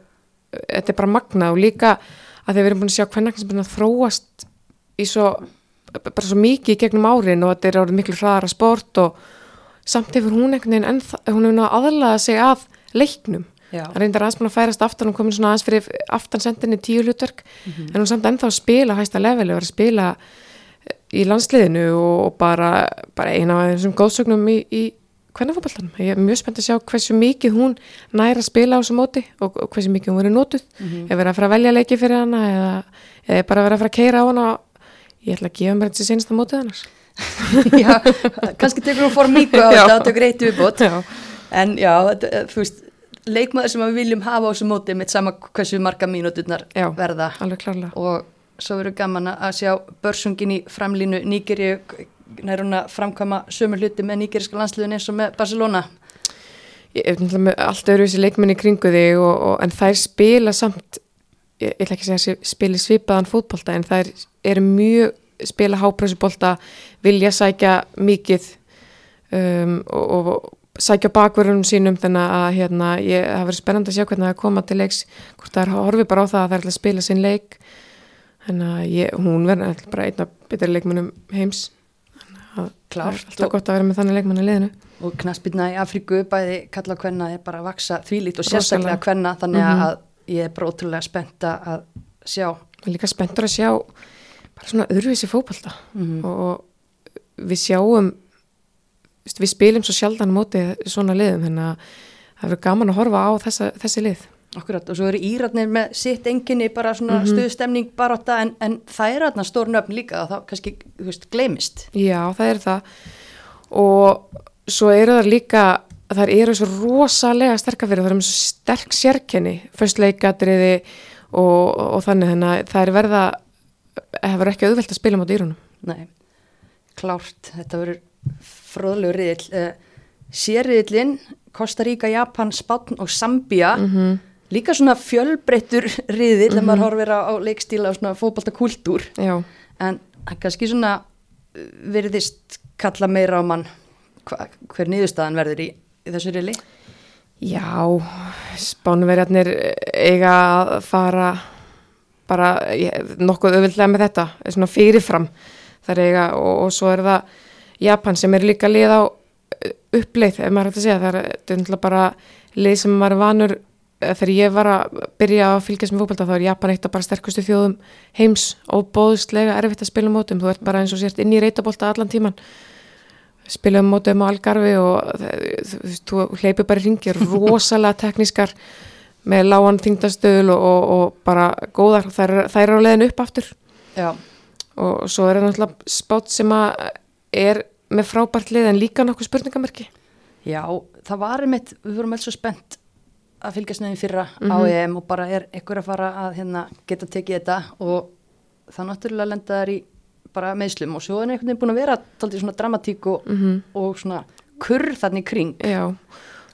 þetta er bara magnað og líka að þeir verið búin að sjá hvernig sem búin að þróast í svo bara svo mikið gegnum árin og þetta er árið miklu hraðara sport og samt hefur hún einhvern veginn hún hefur náða aðlaða sig að leiknum. Það reyndar búin að færast aftan og komin svona aðeins fyrir aftan sendinni tíu hlutverk. En hún samt ennþá spila á hæsta leveli og er að spila í landsliðinu og bara, bara eina af þessum góðsögnum í, í kvennafótboltanum. Ég er mjög spennt að sjá hversu mikið hún næra að spila á þessu móti og, hversu mikið hún verið notuð. Ef verið að fara að velja leiki fyrir hana eða, eða bara verið að fara að keira á hana ég ætla að gefa mér þessi senasta mótið hannars [laughs] já, kannski tekur hún form miklu á [laughs] Já. þetta og tekur eitt viðbót Já. en já, eh, þú veist leikmaður sem við viljum hafa á þessu móti með sama hversu marga mínúturnar Já. verða alveg klárlega og svo verður gaman að sjá börsungin í framlínu Nígeri nær hún að framkama sömu hluti með nígeriska landsliðin eins og með Barcelona ég er náttúrulega með allt öðru þessi leikmenni kringu þig og, og, en þær spila samt ég, ætla ekki að segja að spila svipaðan fótbolta en þær eru mjög spila háprössubolta vilja sækja mikið um, og, og sækja bakverðunum sínum þannig að hérna, ég, það verður spennandi að sjá hvernig það er að koma til leiks hvort það er horfið bara á það að það er að spila sinn leik. Þannig að ég, hún verður bara einn af betri leikmennum heims. Það er alltaf gott að vera með þannig leikmenn í liðinu. Og knaspirna í Afríku bæði kalla kvenna er bara að vaksa þvílít og sérstaklega kvenna þannig Mhm. að ég er bara ótrúlega spennt að sjá. Og líka spenntur að sjá bara svona öðruvísi fótbolta. Mhm. og við sjáum við spilum svo sjaldan móti svona liðum þannig að það verður gaman að horfa á þessa, þessi lið. Akkurat, og svo eru Íratnir með sitt enginni bara svona stuðstemning baróta en, en það er þarna stór nöfn líka og þá kannski, þú veist, gleymist. já það er það. Og svo eru það líka það eru svo rosalega sterkar fyrir það eru svo sterk sérkenni föstleikatriði og, og þannig þannig að það er verða það verður ekki auðvelt að spila mot írunum Nei, klárt, þetta verður fróðlegu riðill. Uh, Sérriðillinn, Kosta Ríka, Japan, Spátn og Sambía, Mhm. líka svona fjölbreyttur riðill ef maður horfir á, á leikstíla og svona fótboltakúltúr. já, En kannski svona virðist kalla meira á mann hva, hver niðurstaðan verður í, í þessu riðli. Já, spánverjarnir eiga að fara bara ég, nokkuð auðvildlega með þetta, svona fyrirfram. Þar eiga og, og svo er það Japan sem er líka lið á eh, uppleið, ef maður hægt að segja, það er náttúrulega bara lið sem maður vanur eh, þegar ég var að byrja að fylgjast með fókbalta þá er Japan eitt af bara sterkustu þjóðum heims og bóðslega erfitt að spila um mótum, þú ert bara eins og sért inn í reytabólta allan tíman spilaðum mótum á Algarvi og það- þú hleypir bara í ringir [laughs] rosalega teknískar með lágan þingdastöðul og, og, og bara góðar, þær, þær eru á leiðin upp aftur. Já, og svo er það náttúrulega spátt sem að er með frábært lið en líka nokkuð spurningamerki. Já, það var einmitt, við vorum alls svo spennt að fylgjast því fyrra á Mhm. EM og bara er ekkur að fara að hérna, geta tekið þetta og það náttúrulega lenda þær í bara meðslum og svo er einhvern veginn búin að vera taldið svona dramatík og, Mhm. og svona kurr þannig kring. Já,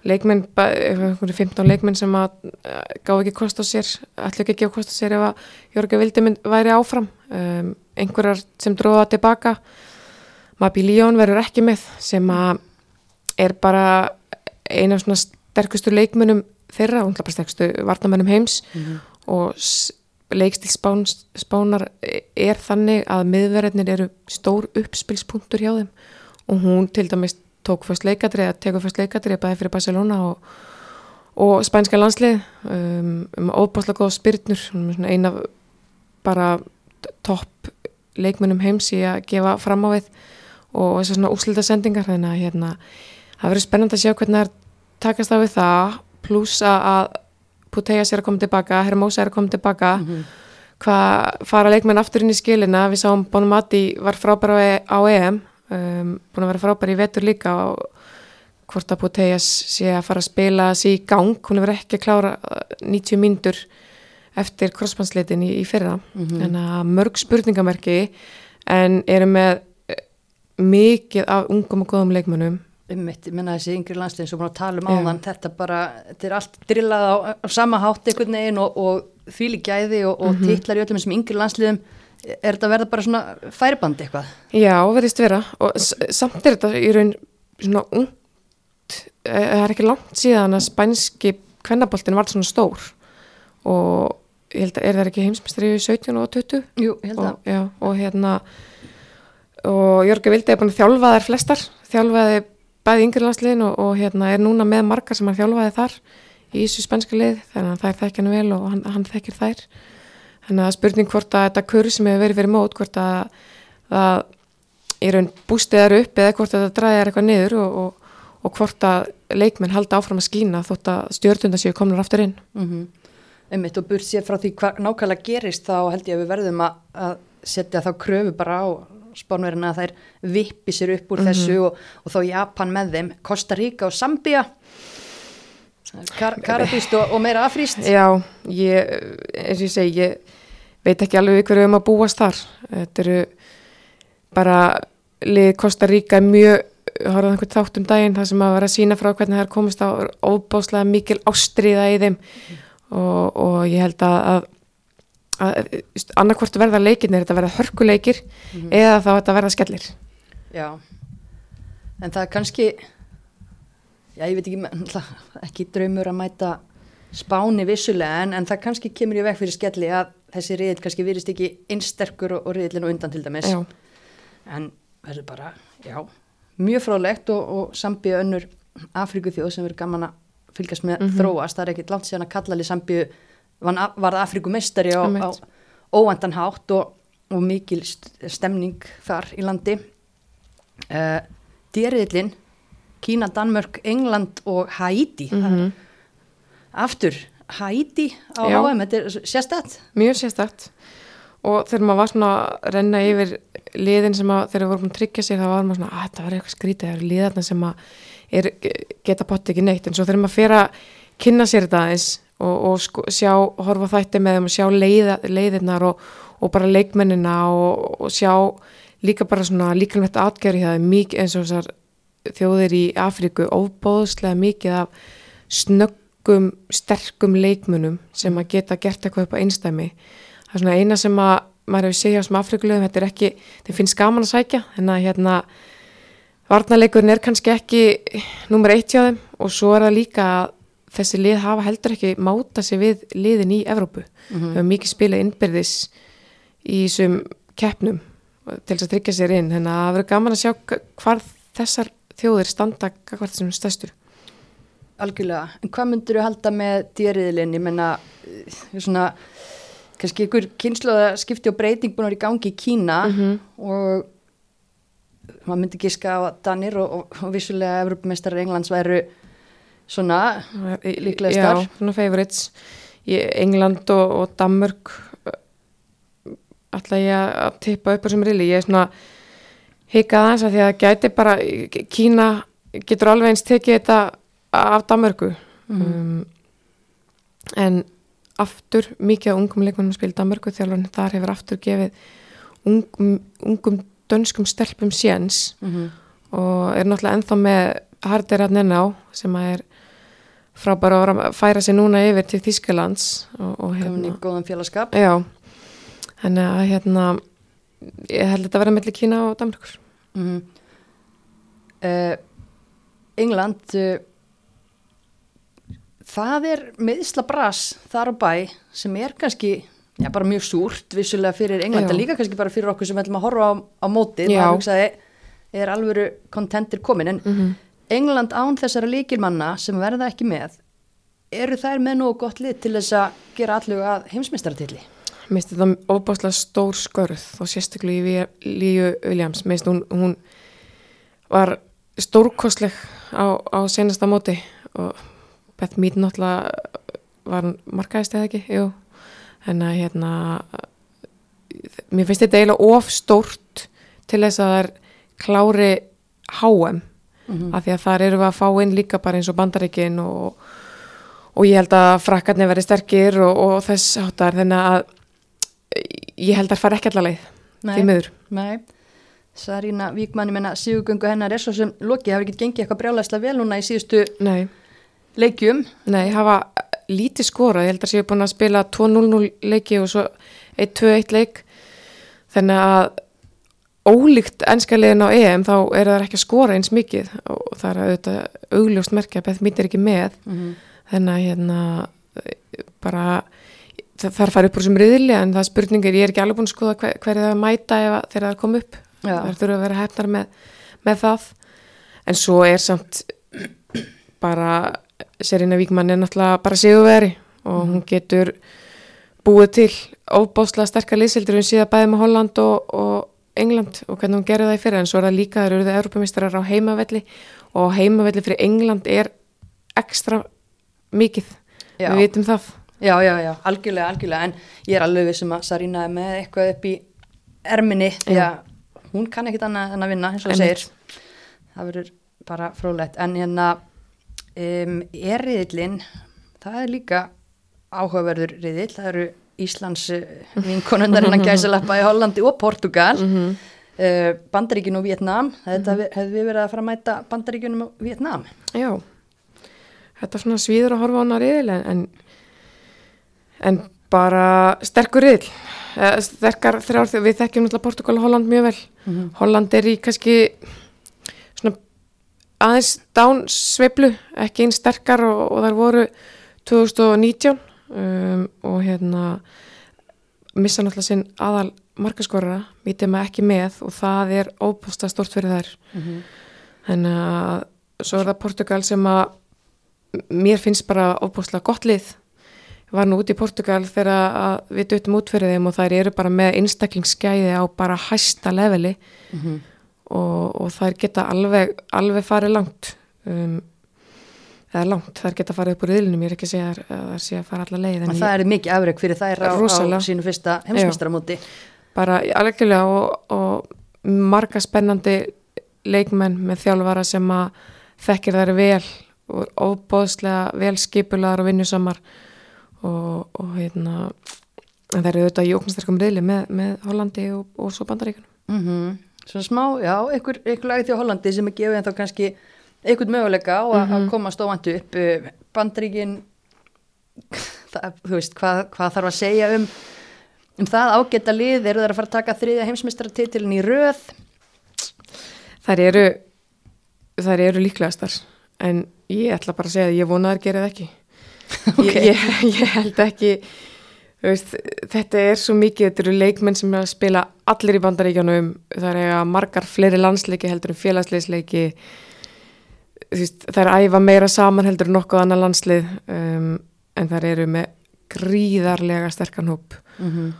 leikmenn, ba- einhverju 15 leikmenn sem að uh, gá ekki kost á sér, ætla ekki að gefa kost á sér ef að Jörgur Vildi mynd væri áfram. Um, einhverjar sem dróða tilbaka Mabi Líón verður ekki með sem að er bara eina af svona sterkustu leikmennum þeirra, er bara sterkustu varnamennum heims. Og s- leikstil spán, spánar er þannig að miðverðinir eru stór uppspilspunktur hjá þeim. Og hún til dæmis tók fyrst leikadrið að teka fyrst leikadrið bæði fyrir Barcelona og, og spænska landslið um, um óbáslega góða spyrnur. Eina bara topp leikmennum heims í að gefa fram á við og þessar svona úslita sendingar þannig að hérna það verður spennandi að sjá hvernig það er takast á við það pluss að Puteja sér að koma tilbaka, Hermosa er að koma tilbaka. Hvað fara leikmenn aftur inn í skilina, við sáum Bonamati var frábær á, E- EM um, búin að vera frábær í vetur líka og hvort að Putejas sé að fara að spila sér í gang, hún hefur ekki að klára uh, 90 mínútur eftir crossbandsleitin í, í fyrra. En að mörg spurningamerki. En eru með eh, mikið af ungum og góðum leikmennum Ummitt, ég menna þessi yngri landsliðin sem búin að tala um áðan, þetta bara, þetta er allt drillað á, á sama hátt einhvern veginn og, og þvíli gæði og, og titlar í öllum þessum yngri landsliðum, er þetta verða bara svona færiband eitthvað? Já, verðist vera. Og samt er þetta í raun svona ungt eh, það er ekki langt síðan að spænski kvennaboltin var svona stór. Og ég held að er það ekki heimsmestri í 17 og 20 Jú, ég held að. og, já, og hérna og Jörgur Vildi er búin að þjálfa þær flestar. Þjálfaði bæði yngirlandsliðin og, og hérna er núna með margar sem hann þjálfaði þar í þessu spænska lið þannig að þær þekkja hann vel og hann, hann þekkir þær. Þannig að spurning hvort að þetta kurr sem hefur verið fyrir mót hvort að það í raun bústið er upp eða hvort að þetta dræðir eitthvað niður og, og, og hvort að leikmenn halda áfram að skína þótt að stjórnunda séu komnur aftur inn. Mm Einmitt og burt sér frá því hvað nákvæmlega gerist þá held ég að við verðum að setja þá kröfu bara á spánverðina að þær vippi sér upp úr þessu og, og þá Japan með þeim, Costa Rica og Zambia Kar Karabíst og, og meira afríst. Já, ég, eins og ég segi, ég veit ekki alveg hverju um að búast þar. Þetta eru bara lið Costa Rica mjög, horfðan einhvern þátt um daginn það sem að vera að sína frá hvernig það er komist á óbáslega mikil ástriða í þeim. Og, og ég held að, að annarkvort verða leikinir, þetta verða hörkuleikir eða þá þetta verða skellir. Já, en það er kannski, já ég veit ekki, [laughs] ekki draumur að mæta spáni vissulega en, en það kannski kemur í veg fyrir skelli að þessi riðil kannski virðist ekki innsterkur og, og riðilinu undan til dæmis. Já, En verður bara, já, mjög fróðlegt og, og sambíu önnur Afríku þjóð sem verður gaman að fylgjast með þróast. Það er ekkit langt síðan að kallali sambíu varð Afríku meistari á, á Einmitt. óvandan hátt og, og mikil st- stemning þar í landi. Uh, Dýriðlinn, Kína, Danmörk, England og Haiti. Mm Aftur, Haiti á. HM, þetta er sérstætt. mjög sérstakt og þegar maður var svona að renna yfir liðin sem að þegar við vorum búin að tryggja sér þá var maður svona að þetta var eitthvað skrítið það eru liðarna sem að er, geta potti ekki neitt en svo þegar maður fer að kynna sér þetta aðeins og, og sko, sjá, horfa þætti með þeim og sjá leiða, leiðirnar og, og bara leikmennina og, og sjá líka bara svona líkalvægt atgerði það er mikið eins og þessar þjóðir í Afríku óbóðslega mikið af snöggum, sterkum leikmunum sem að geta gert eitthvað upp á einstæmi það er svona eina sem að maður hefur segjað sem Afrikulegum, þetta er ekki þeim finnst gaman að sækja, en að hérna varnarleikurinn er kannski ekki nummer eitt hjá þeim og svo er það líka að þessi lið hafa heldur ekki máta sig við liðin í Evrópu, mm -hmm. hefur mikið spilað innbyrðis í þessum keppnum til þess að tryggja sér inn, þannig að það verður gaman að sjá hvar þessar þjóðir standa hvert þessum stæstu. Algjörlega, en hvað myndur þú halda með dýriðilinn, ég menna eh, svona, kannski ykkur kynnslóða skipti og breyting búin að vera í gangi í Kína og maður myndi giska á Danir og, og, og vissulega Evropamestrar Englands væru svona líklegastar. Já, svona favorites. Í England og, og Danmörk ætla ég að tippa upp á sem rili, ég er svona hikað aðeins að því að gæti bara Kína getur alveg eins tekið þetta af Danmörku. Um, en aftur mikið af ungum leikunum spil Danmörku. Þjálfurinn þar hefur aftur gefið ungum, ungum dönskum stelpum séns Mm og er náttúrulega ennþá með Hardir Adnenná sem að er frábæra að færa sig núna yfir til Þískalands og, og hérna, góðan félagskap. já. Þannig að hérna ég held að þetta verða mellir Kína og Danmarkur Mm uh, England, uh, það er meðisla bras þar á bæ sem er kannski já, bara mjög súrt vissulega fyrir England, en líka kannski bara fyrir okkur sem ætlum að horfa á, á mótið, Já. maður hugsaði er alvöru kontentir komin, en Mhm. England án þessara líkilmanna sem verða ekki með eru þær með nú gott lið til þess að gera allu að heimsmeistaratilli Mér finnst þetta óbáslega stór skörð og sérstaklega í Líu Williams. Mér finnst hún, hún var stórkostleg á, á senasta móti og Beth Mead náttúrulega var hann markaðist eða ekki, jú. En að hérna mér finnst þetta eiginlega of stórt til þess að það er klári HM af því að þar eru við að fá inn líka bara eins og bandaríkin og, og ég held að frakkarnir verði sterkir og, og þess áttar þannig að ég held að það fara ekki allar leið því miður. Nei, Sarína Víkmann, ég menna síðugöngu hennar er svo sem Loki hafi ekki gengið eitthvað brjálæslega vel núna í síðustu Nei, leikjum. nei, hafa lítið skora, ég held að séu búin að spila 2-0 leiki og svo 1-2-1 leik þannig að ólíkt ennskaliðin á EM þá er það ekki að skora eins mikið og það er auðvitað augljóst merkja að Mead er ekki með Mm -hmm. þannig að hérna bara það að fara upp úr þessum riðli en það er spurningir, ég er ekki alveg búin að skoða hver, hverju það mæta ef, þegar það kom upp Já. það þurfa að vera hefnar með, með það en svo er samt [clears throat] bara Serena Víkmann er náttúrulega bara sigurveri og hún getur búið til óbáslega sterkar liðsildur hún síðan bæði með Holland og, og England og hvernig hún gerði það í fyrir en svo er það líka þeir eru það Europamistrar á heimavelli og heimavelli fyrir England er ekstra mikið. Já. við vitum það. Já, já, já, algjörlega, algjörlega, en ég er alveg vissum að Sarina er með eitthvað upp í erminni, því að hún kann ekkit annað en að vinna, eins og það segir. Það verður bara frólægt, en hérna um, er riðillin, það er líka áhugaverður riðill, það eru Íslands vinkonundarinn að gæsalappa í Hollandi og Portugal, Mhm. uh, Bandaríkin og Vietnam, þetta hefði við verið að fara að mæta Bandaríkinum og Vietnam. Já, þetta er svona svíður að horfa á hana riðil en, en, bara sterkur riðil, Eh, sterkar þrjár, þegar við þekkjum náttúrulega Portugal og Holland mjög vel. Holland er í kannski svona aðeins dán sveiflu, ekki einn sterkar og, og þar voru 2019 um, og hérna missa náttúrulega sinn aðal markaskorara, mítið maður ekki með og það er óbústa stort fyrir þær. Þannig að svo er það Portugal sem að mér finnst bara óbúslega gott lið. Var nú út í Portugal þegar við döttum út fyrir þeim og þær eru bara með einstaklingsskæði á bara hæsta leveli og, og þær geta alveg, alveg farið langt. Um, eða langt, þær geta farið upp úr riðlinum, ég er ekki að segja að það sé að fara alla leið. ég- það er mikið afreg fyrir þær á, á sínu fyrsta heimsmeistaramóti. bara alveglega og, og marga spennandi leikmenn með þjálfara sem að þekkir þær vel og óbóðslega vel skipulaðar og vinnusamar og, og hérna það eru auðvitað í óknastarkum reyli með, með Hollandi og, og svo bandaríkunum Mm Svona smá, já, einhver, einhver lagið til Hollandi sem er gefið en þá kannski einhvern möguleika á að, að komast óvandu upp bandaríkin [laughs] það, þú veist, hvað, hvað þarf að segja um um það ágæta lið. Eru þeir að fara að taka þriðja heimsmeistaratitilin í röð? Þær eru þær eru líklegastar en ég ætla bara að segja að ég vona að þær gera það ekki. [laughs] Ok. ég, ég, ég held ekki veist, þetta er svo mikið þetta eru leikmenn sem er að spila allir í bandaríkjanum það er eiga margar fleiri landsleiki heldur en félagsleisleiki veist, er æfa meira saman heldur en nokkuð annar landslið um, en þær eru með gríðarlega sterkan hóp. Mm -hmm.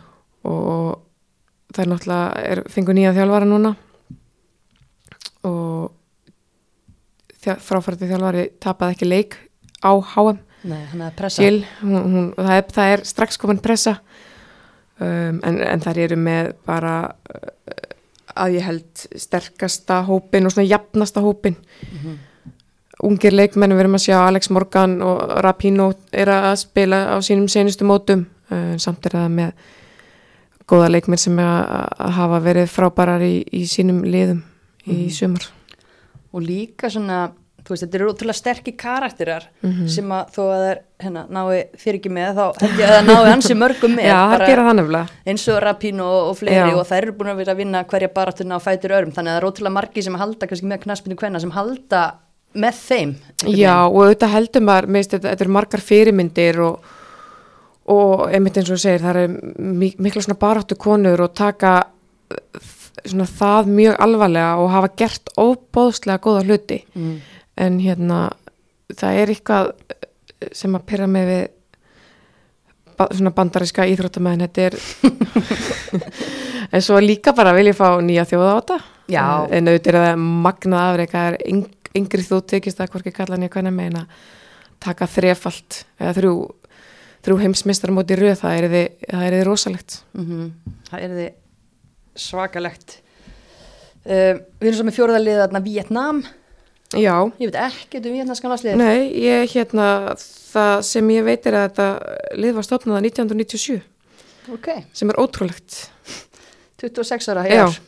og er náttúrulega er, fengur nýja þjálfara núna. Og þjá, fráfærdi þjálfari tapaði ekki leik á pressa Jill, hún, hún, það, er, það er strax komin pressa. Um, en, en þær eru með bara uh, að ég held sterkasta hópin og svona jafnasta hópin ungir leikmenn við erum að sjá Alex Morgan og Rapino er að spila á sínum senustu mótum samt er það með góða leikmenn sem er að, hafa verið frábærar í, í sínum liðum í sumar. Og líka svona, þú veist, þetta eru ótrúlega sterkir karakterar Mhm. sem að þó að þeir hérna, nái fyrir ekki með þá held ég að það nái hansi mörgum með. Já, það gera það nefnilega. eins og Rapino og, og fleiri Já. og þær eru búin að vera að vinna hverja baráttuna á fætur örum þannig að það eru ótrúlega margi sem halda kannski með knaspinu kvenna sem halda með þeim Já, og auðvitað heldur maður, meðist, þetta, þetta eru margar fyrirmyndir og, og einmitt eins og þú segir, það er mi- mikla svona baráttu konur og taka uh, svona það mjög alvarlega og hafa gert óbóðslega góða hluti mm. en hérna það er eitthvað sem að pyrra mig við svona bandariska íþróttamæðin þetta er [laughs] en svo líka bara vil ég fá nýja þjóða á þetta Já. en auðvitað er það magnað afreika er yng, yngri þú tekist að hvorki kalla nýja hvernig meina taka þrefalt eða þrjú, þrjú heimsmystar móti röð það er þið, það er þið rosalegt. Mm það er þið svakalegt. Uh, við erum svo með fjóraðalið þarna Vietnam Já, ég veit ekkert um vietnamskan landslið nei, ég hérna það sem ég veit er að þetta lið var stofnaða 1997 ok, sem er ótrúlegt. 26 ára hér.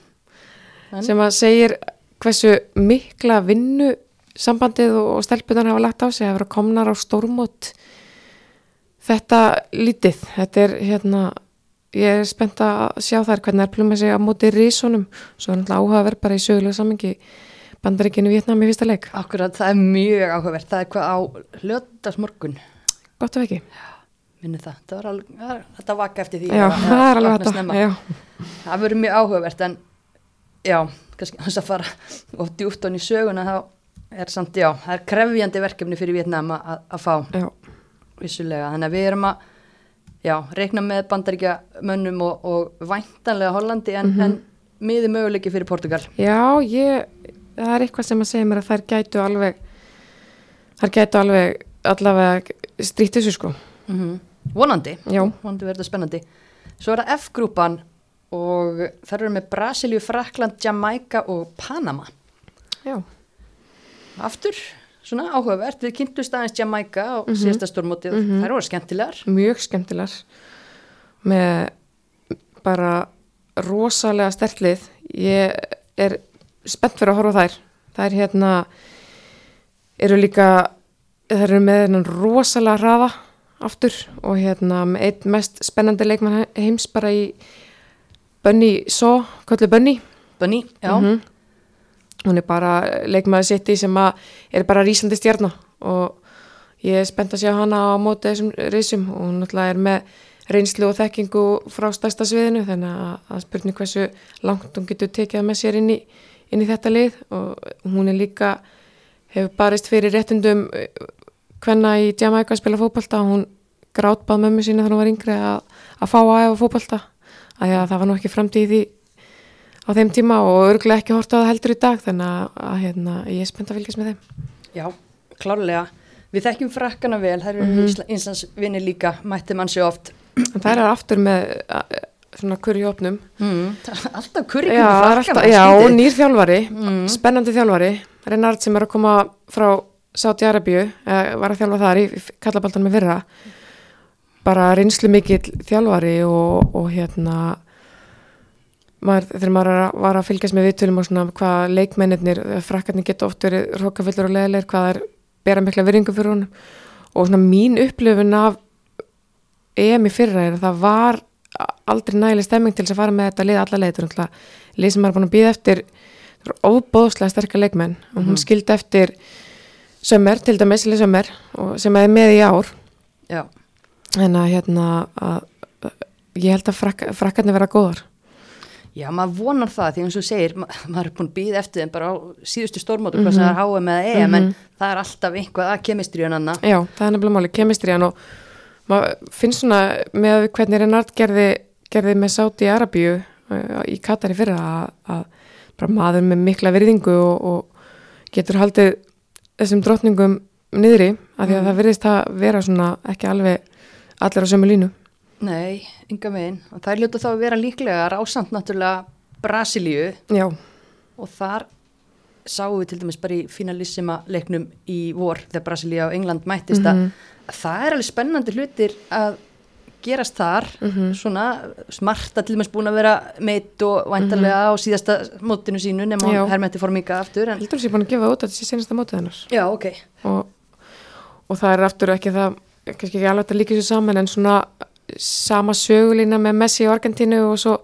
Sem að segir hversu mikla vinnu sambandið og stelpunar hafa lagt á sig að vera komnar á stórmót þetta lítið. Þetta er hérna ég er spennt að sjá þær hvernig er pluma sig á móti risunum. Svo er náttúrulega áhuga að vera bara í sögulega samingi bandaríkinu Vietnam í fyrsta leik. Akkurat, það er mjög áhugavert, það er hvað á hljóttasmorgun, gott ef ekki. Minni það, það var alveg, það var- þetta vaka eftir því. Já, að- það er alveg þetta. það verður mjög áhugavert en já, kannski hans að fara og djúpt hann í söguna þá er samt, já, það er krefjandi verkefni fyrir Vietnam að, fá. Já, vissulega, þannig að við erum að já, reikna með bandaríkja mönnum og, og væntanlega Hollandi en, en miði möguleiki fyrir Portugal. Já, ég, það er eitthvað sem að segja mér að þær gætu alveg, þær gætu alveg allavega strýtt þessu sko. mm vonandi, Já. vonandi verður spennandi. Svo er það F-grúpan og þær eru með Brasilíu, Frakland, Jamaica og Panama. Já, aftur, svona áhugavert. Við kynntumst aðeins Jamaica og Mhm. síðasta stórmótið, þær voru skemmtilegar. Mjög skemmtilegar. Með bara rosalega sterklið ég er spennt fyrir að horfa á þær. Þær hérna eru líka þær eru með rosalega hraða aftur og hérna með einn mest spennandi leikmann heims bara í Bunny Só, kallu Bunny. Bunny, já, Mhm. hún er bara leikmaður sitt í sem að er bara rísandi stjarnar og ég er spennt að sjá hana á móti þessum reysum og hún náttúrulega er með reynslu og þekkingu frá stærsta sviðinu þannig að, að spurning hversu langt hún getur tekið með sér inn í, inn í þetta lið. Og hún er líka hefur barist fyrir réttundum hvenna í Jamaica að spila fótbolta. Og hún grátbað mömmu sína þegar hún var yngri að, að fá að efa fótbolta að, að það var nú ekki framtíð í því á þeim tíma og örgulega ekki horta á það heldur í dag þannig að, að hérna, ég er spennt að fylgjast með þeim já, klárlega við þekkjum frakkana vel, þær eru mm. -hmm. Íslandsvinni líka, mætti mann sér oft en það er aftur með svona kurri opnum mm. alltaf kurri já, það er alltaf, já, og nýr þjálfari Mm. spennandi þjálfari Renard sem er að koma frá Sáti Arabíu eða var að þjálfa þar í, kallabaltan með fyrra bara reynslu mikill þjálfari og, og hérna maður, þegar maður að- var að fylgjast með viðtölum og svona hvað leikmennir frakkarnir geta oft verið rókafullir og leðilegir hvað er bera mikla virðingu fyrir honum. Og svona mín upplifun af EM í fyrra er að það var aldrei nægileg stemming til þess að fara með þetta lið alla leitur lið sem maður er búin að býða eftir. Óbóðslega sterkar leikmenn. Og hún skildi eftir sömmer, til dæmis sömmer sem er með í ár. Já, en að hérna að, ég held að frak, frakkarnir vera góðar. Já, maður vonar það því eins og segir, ma maður er búin að býða eftir þeim bara á síðustu stórmótu, hvað sem það er HM eða EM en það er alltaf einhvað að kemistri en annað. Já, það er nefnilega máli, kemistriðan og maður finnst svona með hvernig Renard gerði, gerði með Sáti Arabíu uh, í Katari fyrra að, að maður með mikla virðingu og, og getur haldið þessum drottningum niðri af því að það virðist að vera svona ekki alveg allir á sömu línu? Nei, ynga megin. Og það er hljóta þá að vera líklega rásamt náttúrulega Brasilíu. Já, og þar sáum við til dæmis bara í finalissima leiknum í vor þegar Brasilíu og England mættist að það er alveg spennandi hlutir að gerast þar, svona smarta til dæmis búin að vera meitt og væntarlega á síðasta mótinu sínu nema hún hermeti formíka aftur en, heldur þú sé búin að gefa út að þessi senasta mótið hennar. Já, ok. og, og það er aftur ekki það kannski ekki alveg að líka þessu saman en svona sama sögulína með Messi í Argentínu og svo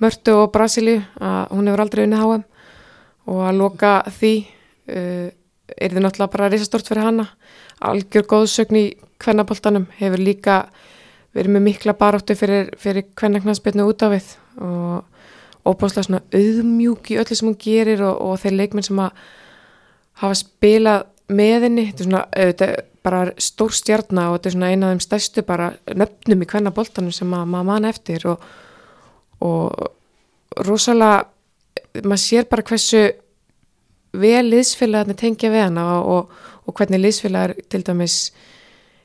Mörtu og Brasilíu að hún hefur aldrei unnið HM og að loka því uh, er þið náttúrulega bara risastort fyrir hana. Algjör góðsögn í kvennaboltanum hefur líka verið með mikla baráttu fyrir, fyrir kvennaknarsbyrnu út af við. Og óbáslega svona auðmjúk í öllu sem hún gerir og, og þeir leikmenn sem að hafa spilað með henni þetta er svona auðvitað, bara stór stjarnar og þetta er svona eina af þeim stærstu bara nöfnum í hvenna boltanum sem að maður mann eftir og, og rosalega maður sér bara hversu vel liðsfélagarnir tengja við hana og, og hvernig liðsfélagar til dæmis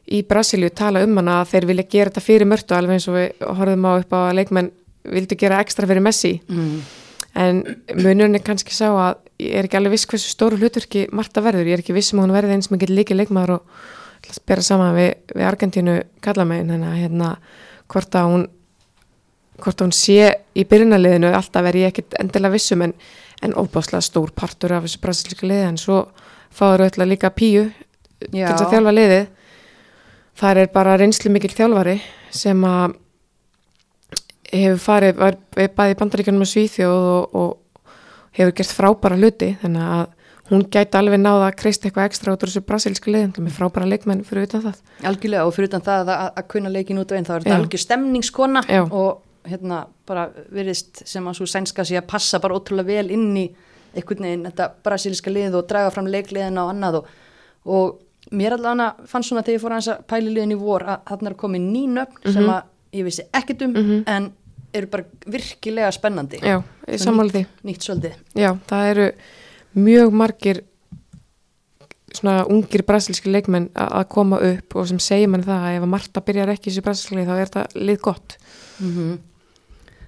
í Brasilíu tala um hana að þeir vilja gera þetta fyrir mörtu alveg eins og við horfum á upp á að leikmenn vildu gera ekstra fyrir Messi Mm. En munurinn er kannski sá að ég er ekki alveg viss hversu stóru hluturki Marta verður, ég er ekki viss um að hún verði eins mikið líki leikmaður og spera saman við, við Argentínu kallamegin að hérna hvort að hún hvort að hún sé í byrjunarliðinu alltaf er ég ekkit endilega vissum en, en óbáslega stór partur af þessu brasilíska liði. En svo fáður öll líka píu til þess að þjálfa liðið. Þar er bara reynslu mikil þjálfari sem að hefur farið, var bæði bandaríkjunum og Svíþjóð og, og hefur gert frábæra hluti þannig að hún gæti alveg náða að kreista eitthvað ekstra út úr þessu brasilísku liðin með frábæra leikmenn fyrir utan það. Algjörlega og fyrir utan það að, að kunna leikin út og einn þá er þetta algjör stemningskona Já. og hérna bara virðist sem að svo sænska sig að passa bara ótrúlega vel inn í einhvern veginn þetta brasilíska lið og draga fram leikliðina og annað og, og mér allavega fannst svona þegar ég fór að pæli liðin í vor að þarna er komið ný nöfn sem að ég vissi ekkert um en eru bara virkilega spennandi. Já, ég sammála því. nýtt svolítið. Já, það eru mjög margir svona ungir brasilíski leikmenn að koma upp og sem segir mann það að ef að Marta byrjar ekki í þessu brasilíski lið þá er þetta lið gott.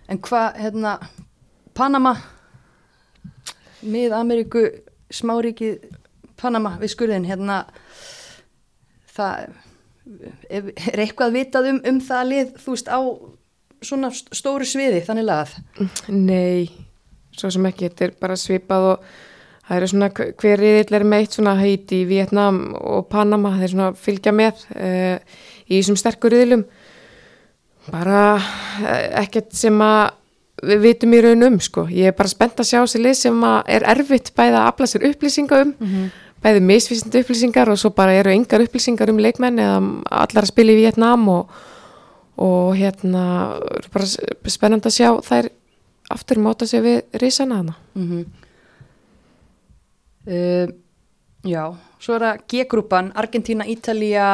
En hvað, hérna, Panama, mið-Ameríku, smáríki, Panama við skurðin, hérna, það, er eitthvað vitað um, um það lið, þú veist, á svona st- stóru sviði, þannig lagað? Nei, svo sem ekki, þetta er bara svipað og það eru svona hver- riðill er meitt svona Haiti, Vietnam og Panama, þeir svona fylgja með uh, í þessum sterkur riðilum bara uh, ekkert sem að við vitum í raun um sko, ég er bara spennt að sjá sér lið sem að er erfitt bæði að afla sér upplýsinga um, bæði misvísindi upplýsingar og svo bara eru engar upplýsingar um leikmenn eða allar að spila í Vietnam og, og hérna bara s- spennandi að sjá þær aftur móta sig við risana hana. Mm uh, já, svo er það G-grúpan, Argentína, Ítalía,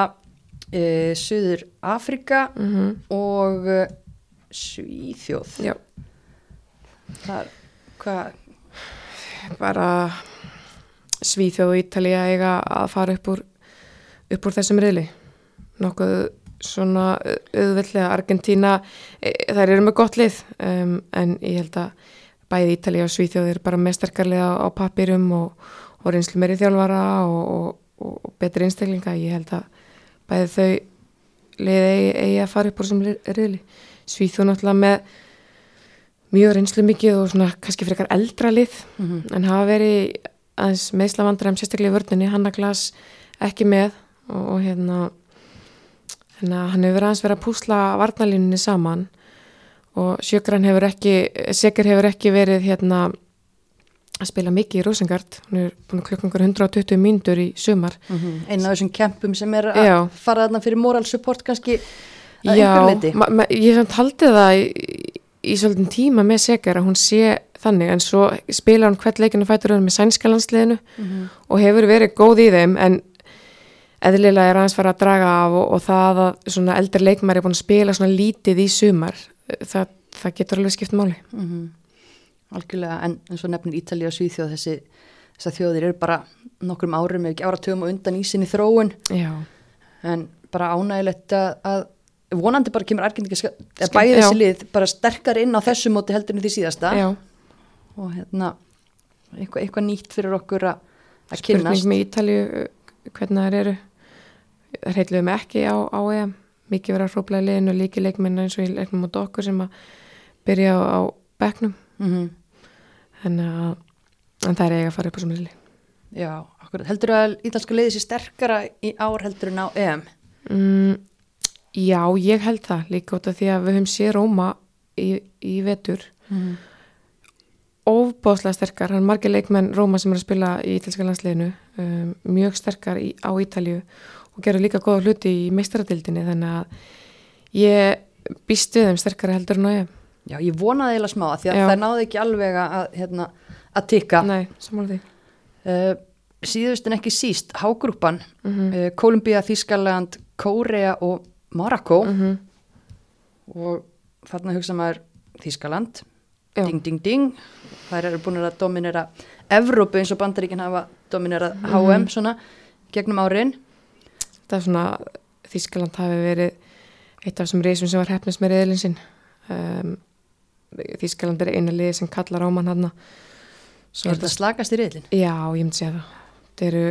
uh, Suður Afrika mm og uh, Svíþjóð. Já, Það er, hvað, bara Svíþjóð og Ítalía eiga að fara upp úr upp úr þessum riðli. Nokkuð svona auðveldlega Argentína, e, þær eru með gott lið um, en ég held að bæði Ítalía og Svíþjóð eru bara með sterkarlega á, á papirum og, og reynslu meiri þjálfara og, og, og betri einstaklinga, ég held að bæði þau lið eigi, eigi að fara upp úr ri- riðli. Svíþjóð náttúrulega með mjög reynslu mikið og svona kannski frekar eldra lið en hafa verið aðeins meðsla vandræðum sérstaklega í vörninni, Hanna Glas ekki með og, og hérna hérna hann hefur aðeins verið að púsla varnalínunni saman og Sjögran hefur ekki Seger hefur ekki verið hérna að spila mikið í Rosengard hún er búin að klukka einhver 120 mínútur í sumar einn af þessum kempum sem er að Já. fara þarna fyrir moral support kannski að einhver leiti. ég samt haldið það í, í svolítið tíma með Seger að hún sé þannig en svo spila hún hvert leikinu fætur með sænska landsliðinu og hefur verið góð í þeim en eðlilega er aðeins fara að draga af og, og það að svona eldri leikmar er búin að spila svona lítið í sumar það, það getur alveg skipt máli. Mhm. algjörlega, en eins og nefnir Ítalía og Svíþjóð þessi, þjóðir eru bara nokkrum árum, ef ekki áratöfum og undan í sinni þróun, Já, en bara ánægilegt að, að vonandi bara kemur eða Skemmt, bæði þessi lið bara sterkar inn á þessu móti heldur en því síðasta. Já. Og hérna eitthvað, eitthvað nýtt fyrir okkur að, að spurning kynnast með Ítalju hvernig þær eru þær heitluðum ekki á, á EM. Mikið verið að hrópla í liðinu og líki leikminna eins og í leiknum út okkur sem að byrja á, á bekknum. Mm þannig að en það er eiga að fara upp á sem liði Já, akkurat, heldur að ítalska liðið sé sterkara í ár heldur en á EM? Mm, Já, ég held það. Líka út af því að við höfum séð Róma í, í vetur. Mm. ofbóðslega sterkar, hann er margir leikmenn Róma sem er að spila í ítalska landsliðinu. Um, mjög sterkar í, á Ítalju og gerur líka góða hluti í meistaradildinni þannig að ég býst við þeim sterkara heldur en á ég Já, ég vonaði eiginlega smá að því að Já. það náði ekki alveg að, hérna, að tikka Nei, samanlega því Uh, síðust en ekki síst, Hágrúpan, Mhm. uh, Kolumbía, Þískaland, Kórea og Marokko Mhm. og þarna hugsa maður Þískaland, Já. ding, ding, ding, þær eru búin að dominera Evrópu eins og bandaríkin hafa dominerað HM svona gegnum árin. Það er svona, Þískaland hafi verið eitt af þessum reysum sem var hefnist með reyðlinn sinn um, Þískaland er eina liði sem kallar Róman hann Er þetta slagast í reyðlinn? Já, ég myndi segja það. Þetta eru,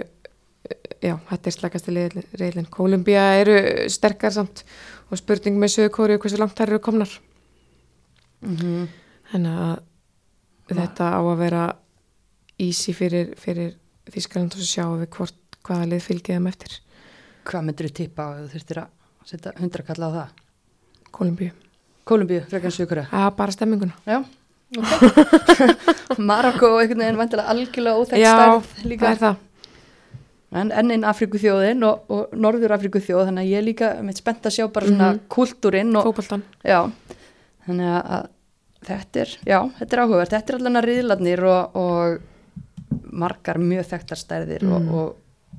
já, þetta er slagasti reyðlinn. Kólumbía eru sterkar samt og spurning með söðu kóri hversu langt þær eru komnar. Mm -hmm. Þannig að þetta á að vera easy fyrir, fyrir Þískaland og svo sjáum við hvort hvaða lið fylgið þeim eftir Hvað myndir þú tippa ef þú þurftir að setja hundrakalla á það? Kólumbíu. Kolumbíu, frekar. Það er bara stemminguna. Já, ok [laughs] Marokko og einhvern veginn vantilega algjörlega óþekkt Já, stærð það líka er það. en ennin Afríku þjóðin og, og Norður Afríku þjóð þannig að ég er líka mitt spennt að sjá bara svona Mhm. kultúrin og Fótboltan. já, þannig að, að þetta er, já, þetta er áhugavert þetta er allan að riðlarnir og, og margar mjög þekktar stærðir og, Mhm. og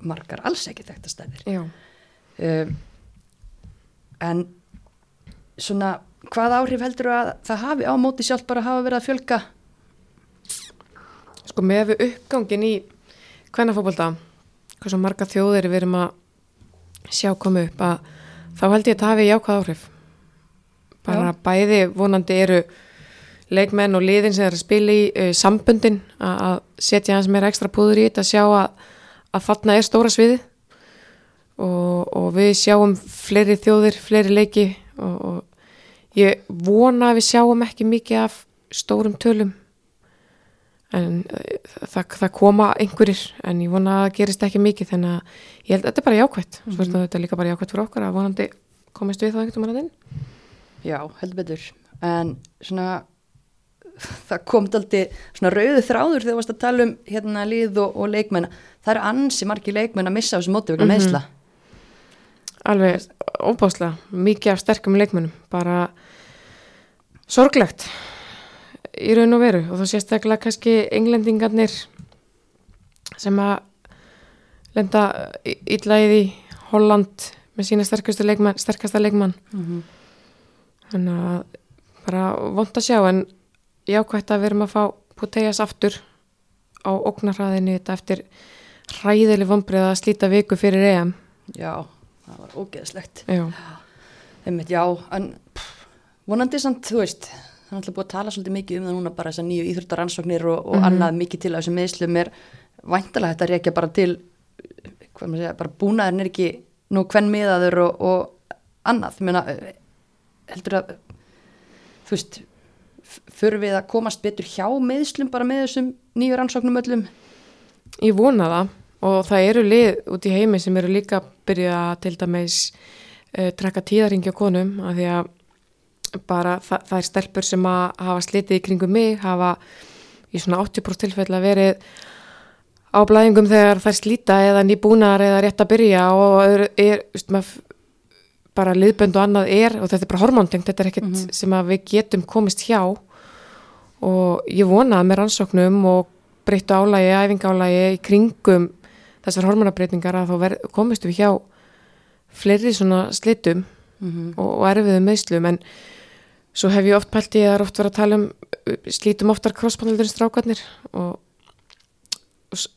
margar alls ekki þekktar stærðir Já. um, en svona hvað áhrif heldur að það hafi á móti sjálf bara hafa verið að fjölga Sko með við uppgangin í kvennafótbolta, hversu marga þjóðir við erum að sjá koma upp að þá held ég að það hafi jákvæð áhrif. Bara Já. bæði vonandi eru leikmenn og liðin sem er að spila í uh, sambundin að setja hans meira ekstra púður í þetta að sjá að, að þarna er stóra sviði og, og við sjáum fleiri þjóðir, fleiri leiki og, og ég vona að við sjáum ekki mikið af stórum tölum. En eh, það, það koma einhverjir en ég vona að það gerist ekki mikið þannig að ég held að þetta er bara jákvætt. Mm -hmm. þetta er líka bara jákvætt fyrir okkur að vonandi komist við þá einhvern veginn inn. Já, heldur betur. En svona það kom daldi svona rauðu þráður þegar þú varst að tala um hérna lið og, og leikmenn. Það eru ansi margi leikmenn að missa á þessu móti vegna Mhm. meðsla alveg óbáslega, mikið af sterkum leikmennum bara sorglegt í raun og veru. Og þá sérstaklega kannski englendingarnir sem að lenda illa í Holland með sína sterkastu leikmann, sterkasta leikmann. Þannig að bara vond að sjá en jákvæmt að við erum að fá Puteas aftur á ógnarhraðinni þetta eftir hræðileg vombrið að slíta viku fyrir EM. Já, það var ógeðslegt. Já, Einmitt, já, en pff, vonandi samt, þú veist, það er alltaf búið að tala svolítið mikið um það núna bara þessar nýju íþróttaransóknir og, og Mhm. annað mikið til af þessum meðslum er væntalega þetta reykja bara til, hvað maður segja, bara búnaðurinn er ekki nú hvern miðaður og, og annað, ég meina, eh, heldur að, þú veist, við að komast betur hjá meðslum bara með þessum nýju rannsóknum öllum? Ég vona það. Og það eru lið út í heimi sem eru líka að byrja að til dæmis uh, trekka tíðaringi á konum af því að bara það, það er stelpur sem að hafa slitið í kringum mig, hafa í svona 80% tilfell að verið á blæðingum þegar þær slíta eða nýbúnar eða rétt að byrja og er, er veist, bara liðbönd og annað er og þetta er bara hormóntengt, þetta er ekkert sem að við getum komist hjá og ég vona að með rannsóknum og breyttu álægi, æfingálægi í kringum þessar hormonabreitingar að þá ver, komist við hjá fleiri svona slitum Mm og, og erfiðum meðslum en svo hef ég oft pælt í að það er oft verið að tala um slítum oftar krossbandaldur strákarnir. Og,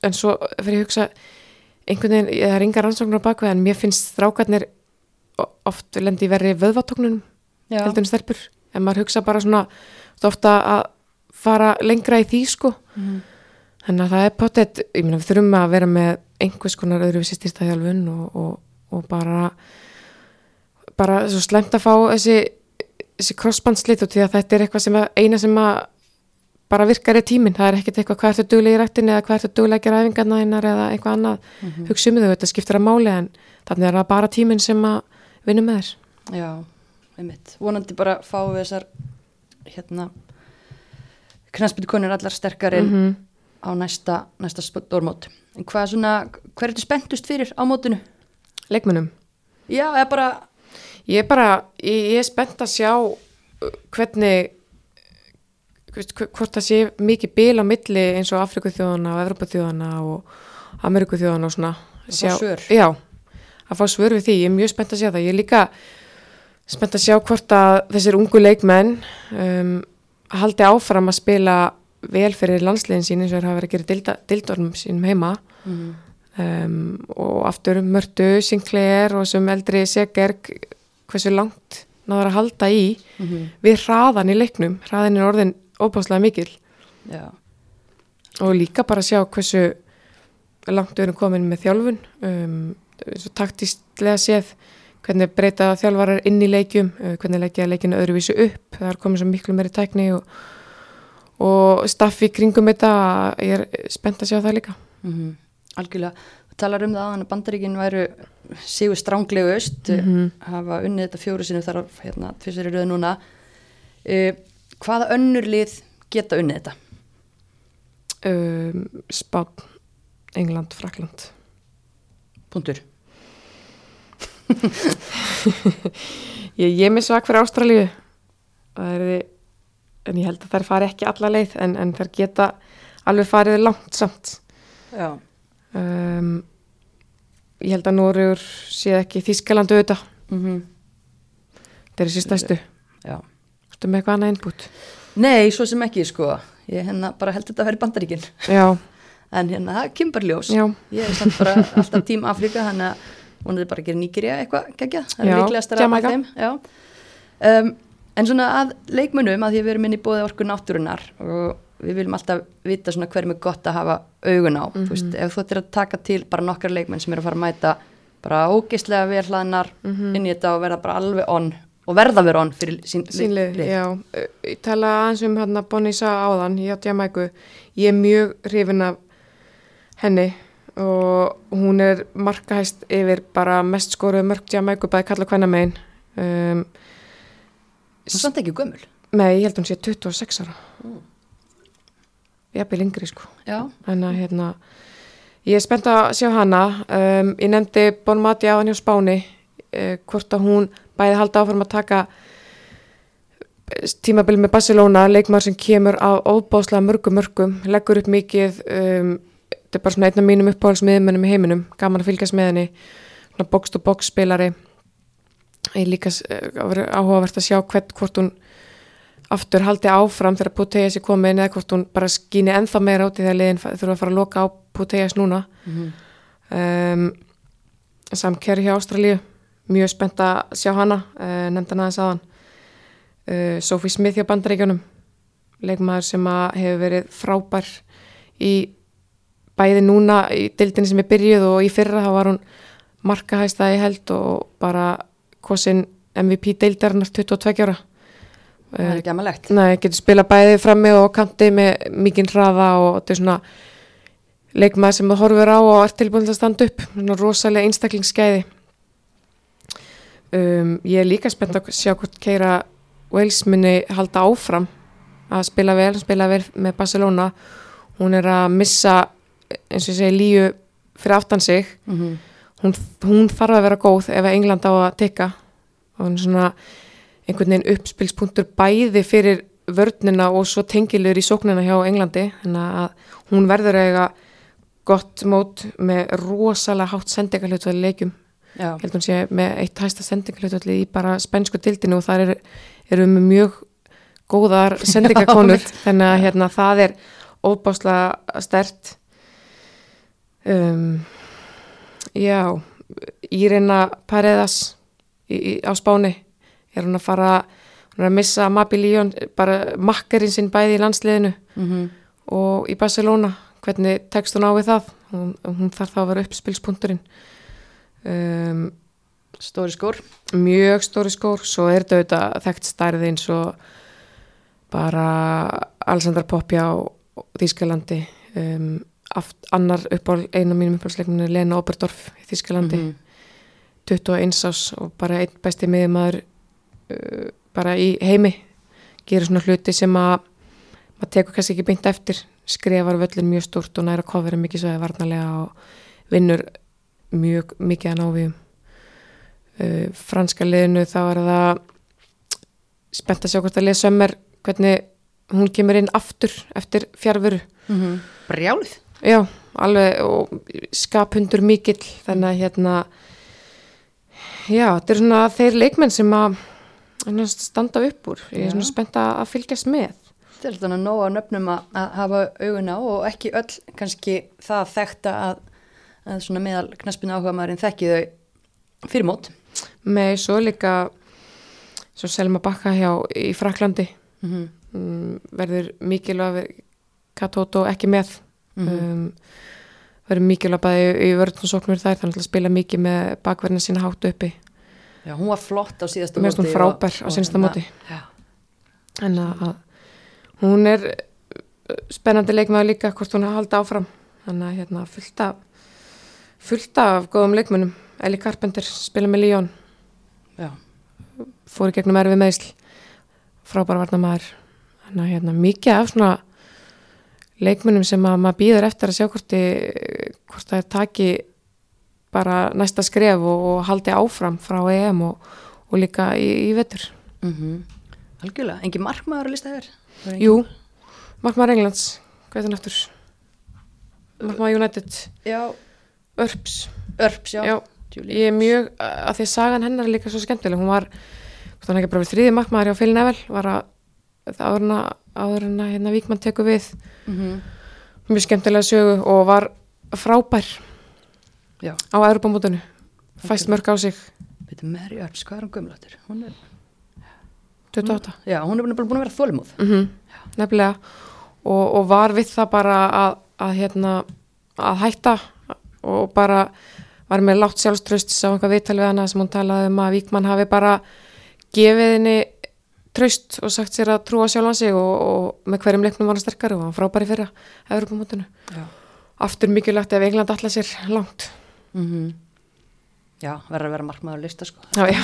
en svo fyrir ég að hugsa einhvern veginn, ég- það er yngar rannsóknar á bakveð en mér finnst strákarnir oft lendi verið vöðvatóknunum heldur en stelpur. En maður hugsa bara svona ofta að fara lengra í því sko Mhm. þannig að það er pottet, ég meina við þurfum að vera með einhvers konar öðruvísi styrtaþjálfun og, og, og bara bara svo slemt að fá þessi, þessi crossbandslit og því að þetta er eitthvað sem að, eina sem að bara virkar í tíminn, það er ekkert eitthvað hvað ertu duglega í rættinni eða hvað ertu duglega að gera æfingarna þínar eða eitthvað annað, mm -hmm. hugsa um þau þetta skiptir að máli en þannig er það bara tíminn sem að vinna með þér Já, einmitt. Vonandi bara fáum við þessar hérna knarsbyttukonur allar sterkar inn -hmm. á næsta, næsta stórmót. En hvað svona, hver er þetta spenntust fyrir á mótinu? leikmennum Já, eða bara, Ég er bara, ég, ég er spennt að sjá uh, hvernig hvort það sé mikið bil á milli eins og Afriku þjóðana og Evropa þjóðana og Ameriku þjóðana og svona Að fá svör. Já, að fá svör við því, ég er mjög spennt að sjá það ég er líka spennt að sjá hvort að þessir ungu leikmenn um, haldi áfram að spila vel fyrir landsliðin sín eins og þeir hafa verið að gera dildornum sínum heima. Mm, um, og aftur Mörtu, Sinclair og sem eldri Segerg hversu langt náður að halda í. Mm við hraðan í leiknum hraðan er orðin óbáslega mikil já, og líka bara sjá hversu langt við erum komin með þjálfun. Um, taktistlega séð hvernig breyta þjálfarar inn í leikjum uh, hvernig leikja leikinu öðruvísu upp það er komið svo miklu meiri tækni og, og staffi kringum þetta ég er spennt að sjá það líka mm algjörlega. Þú talar um það að bandaríkin væru sígu stránglegust, mm Mhm. hafa unnið þetta fjóru sinni þar á hérna, tvisari röðu núna. Uh, hvaða önnur lið geta unnið þetta? um, Spán, England, Frakland Puntur. [laughs] ég, ég með svak fyrir þið en ég held að þær fari ekki alla leið en, en þær geta alveg farið langt samt Já. um, ég held að Nóriður sé ekki Þískaland auðvitað Mm það er þessi stæstu Já. Ertu með eitthvað annað innbútt Nei, svo sem ekki, sko. Ég hérna bara held þetta að vera í bandaríkinn. já, [laughs] En hérna, það er kimberljós. já, Ég er samt bara alltaf tím Afrika, þannig að er bara að gera nýgirja eitthvað, geggja. Það er Já, líklegast að Jamaica. þeim. Um, en svona að leikmunum, að því að við erum inn í bóði orku náttúrunar og við viljum alltaf vita svona hverjum er gott að hafa augun á. Þú veist, ef þú ættir að taka til bara nokkar leikmenn sem eru að fara að mæta bara ógeislega vel hlaðnar inn í þetta og verða bara alveg on og verða verið on fyrir sín, sínlið, já ég tala aðeins um hérna Bonnie sá áðan í Jamaiku, ég er mjög hrifin af henni og hún er markahæst yfir bara mest skoruð mörg Jamaiku bæði kalla hvenna megin. Um, Hún er samt ekki gömul. Nei, ég held hún sé 26 ára. Jafnvel yngri sko. Já. en að hérna ég er spennt að sjá hana. Um, ég nefndi Bon Mati á hann hjá Spáni uh, hvort að hún bæði halda áfram að taka eh, tímabil með Barcelona leikmaður sem kemur á óbáslega mörgum mörgum, leggur upp mikið um, þetta er bara svona einn af mínum uppáhaldsmiðmennum í heiminum, gaman að fylgjast með henni svona box-to-box spilari. Ég líka uh, áhugavert að sjá hvern, hvort hún aftur haldi áfram þegar Puteas er komin eða hvort hún bara skýni ennþá meira út í þegar liðin þurfa að fara að loka á Puteas núna. Mm um, samkerri hjá Ástralíu. Mjög spennt að sjá hana uh, nefndan aðeins aðan uh, Sophie Smith hjá Bandaríkjunum. Leikmaður sem hefur verið frábær í bæði núna í dildinni sem er byrjuð og í fyrra þá var hún markahæstaði held og bara kosin MVP deildarinnar 22 ára. Það er ekki amalegt. Nei, getur spila bæði frammi og kanti með mikinn hraða og þetta er svona leikmaður sem þú horfur á og er tilbúin til að standa upp. Svona rosalega einstaklingsskeiði um, ég er líka spennt að sjá hvort Keira Wales minni halda áfram að spila vel, spila vel með Barcelona. Hún er að missa eins og ég segi líu fyrir aftan sig. Mm -hmm. hún, hún þarf að vera góð ef England á að tekka og hún er svona einhvern veginn uppspilspunktur bæði fyrir vörnina og svo tengilur í sóknina hjá Englandi. Að hún verður eiga gott mót með rosalega hátt sendingarhlutu að leikjum. Já. ég held hún sé með eitt hæsta sendingarhlutu í bara spænsku dildinu og það eru er með mjög góðar sendingakonur [laughs] þannig að hérna, það er óbáslega stert um, já Írina Paredas í, í, á Spáni. Er hún að fara hún er að missa Mabi Líón bara makkarinn sinn bæði í landsliðinu Mm og í Barcelona. Hvernig tekst hún á við það? Hún, hún þarf þá að vera uppspilspunkturinn. Um, Stóri skór. mjög stóri skór. Svo er þetta auðvitað þekkt stærði eins og bara Alessandra Poppi á Þýskalandi. Um, aft, annar uppál, einu af mínum uppálsleikminu er Lena Oberdorf í Þýskalandi Mhm. 21 ás og bara einn besti miðumæður uh, bara í heimi gerir svona hluti sem að maður tekur kannski ekki beint eftir skrifar völlin mjög stúrt og næra kofverið mikið svo eða varnalega og vinnur mjög mikið að návíum uh, franska liðinu þá er það spennt að sjá hvort að liða sömmer hvernig hún kemur inn aftur eftir fjárveru Mm -hmm. Brjálið. Já, alveg og skaphundur mikill þannig að hérna já, þetta er svona þeir leikmenn sem að að standa upp úr. Ég er svona spennt að fylgjast með. Þetta er svona nóg á nöfnum að, hafa augun á og ekki öll kannski það þekta að, að svona meðal knaspinu áhuga maðurinn þekki þau fyrir mót. með svo líka svo Selma Bakka hjá í Fraklandi Mm -hmm. mm, verður mikilvæg Katóto ekki með um, verður mikilvæg bæði í vörðnarsóknur þær þannig að spila mikið með bakverðina sína hátu uppi. Já, hún var flott á síðasta Mér finnst hún móti. frábær og- á og sínasta hérna- móti. Já, en að, hún er uh, spennandi leikmaður líka hvort hún halda áfram. Þannig að hérna fullt af fullt af góðum leikmönnum. Eli Carpenter spila með Líón fór í gegnum erfið meðsl frábæra varnamaður þannig að hérna, mikið af svona leikmunum sem að maður býður eftir að sjá hvort, þið- hvort það er taki bara næsta skref og, og haldi áfram frá EM og, og líka í, í vetur. Mm Algjörlega, engin markmaður að lista þér? Jú, Markmaður Englands. Hvað er það aftur? Markmaður United, Já, Örps Örps, já, Já, ég er mjög að því að sagan hennar er líka svo skemmtileg. Hún var, hvort hann ekki bara við þriði markmaður hjá Phil Neville var að áður en að, hérna Víkmann tekur við. Mhm. mjög skemmtilega sögu og var frábær Já, á Europamótinu fæst mörg á sig, veitum Mary Örps, hvað er hún gömlátur? Hún er, 28 já, hún er bara búin að vera þólumóð. mm nefnilega. Og, og var við það bara að, að hérna að hætta og bara var með látt sjálfströst sá einhvað viðtal við hana sem hún talaði um að Víkmann hafi bara gefið henni tröst og sagt sér að trúa sjálfan sig og, og með hverjum leiknum var hann sterkari og hann frábæri fyrra Evropamótinu. Já. Aftur mikilvægt ef England allar sér langt. Mm Já, verður að vera markmaður að lista, sko. Já, já.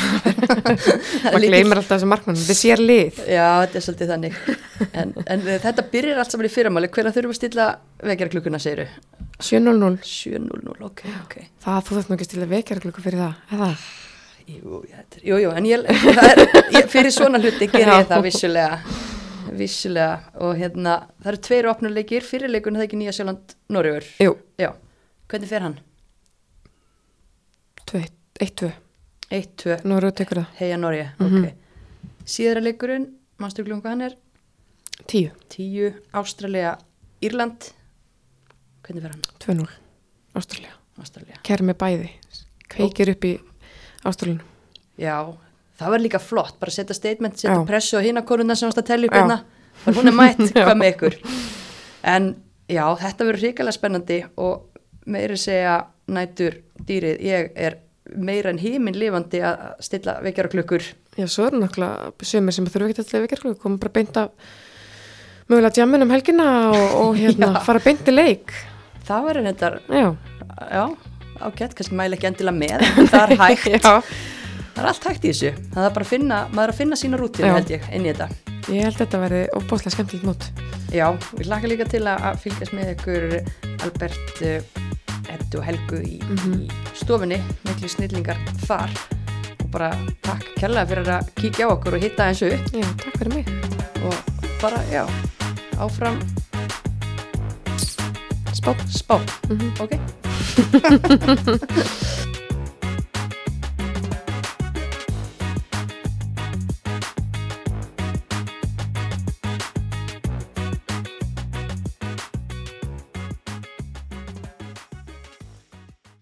[laughs] [laughs] Maður gleymir alltaf þessu markmann. Þetta sér lið. Já, þetta er svolítið þannig. En, en þetta byrjar allt saman í fyrramáli. Hvernig þurfum að stilla vekjarklukkuna, segiru? 7-0-0. 7.00, ok, ok. Það þú nú ekki að stila vekjarklukku fyrir það. Eða? Jú, jú, jú, en ég, [laughs] er, ég, fyrir svona hluti ger ég það vissulega, vissulega. Og hérna, það eru tveir opnuleikir, fyrirleikun það ekki Nýja Sjöland Norrjöfur. Jú, Já, hvernig fer hann? 1-2. 1-2, Nú eru tekur það. heia Norge, Mhm. ok. Síðara leikurinn, mannstu glum hvað hann er? 10. 10, Ástralja, Írland. Hvernig fer hann? 2-0. Ástralja. Ástralja. Kermi bæði. Kveikir upp í Ástraljunum. Já, það var líka flott, bara setja statement, setja Já. pressu á hina konuna sem varst að tellja upp hérna, bara hún er mætt, [laughs] hvað með ykkur. En já, þetta verður hrikalega spennandi og meiri segja nætur dýrið, ég er meira en híminn lifandi að stilla vekjara klukkur. Já, svo eru náttúrulega sömur sem þurfa ekki að stila vekjarklukku. Komum bara beint af mögulega djamin um helgina og, og hérna [laughs] fara beint í leik. Það verður þetta, Já. já, ágætt, kannski mæla ekki endilega með, en það er [laughs] hægt, það er allt hægt í þessu. Það er bara að finna, maður er að finna sína rútinu held ég, inn í þetta. Ég held þetta að verði óbúslega skemmtilegt mót. Já, við hlaka líka til að fylgjast með ykkur Albert, uh, Eddu og Helgu í, Mhm. í stofunni, miklu snillingar þar og bara takk kærlega fyrir að kíkja á okkur og hitta eins upp Já, takk fyrir mig. og bara, já, áfram Spá. spá, Mm ok? ha ha ha ha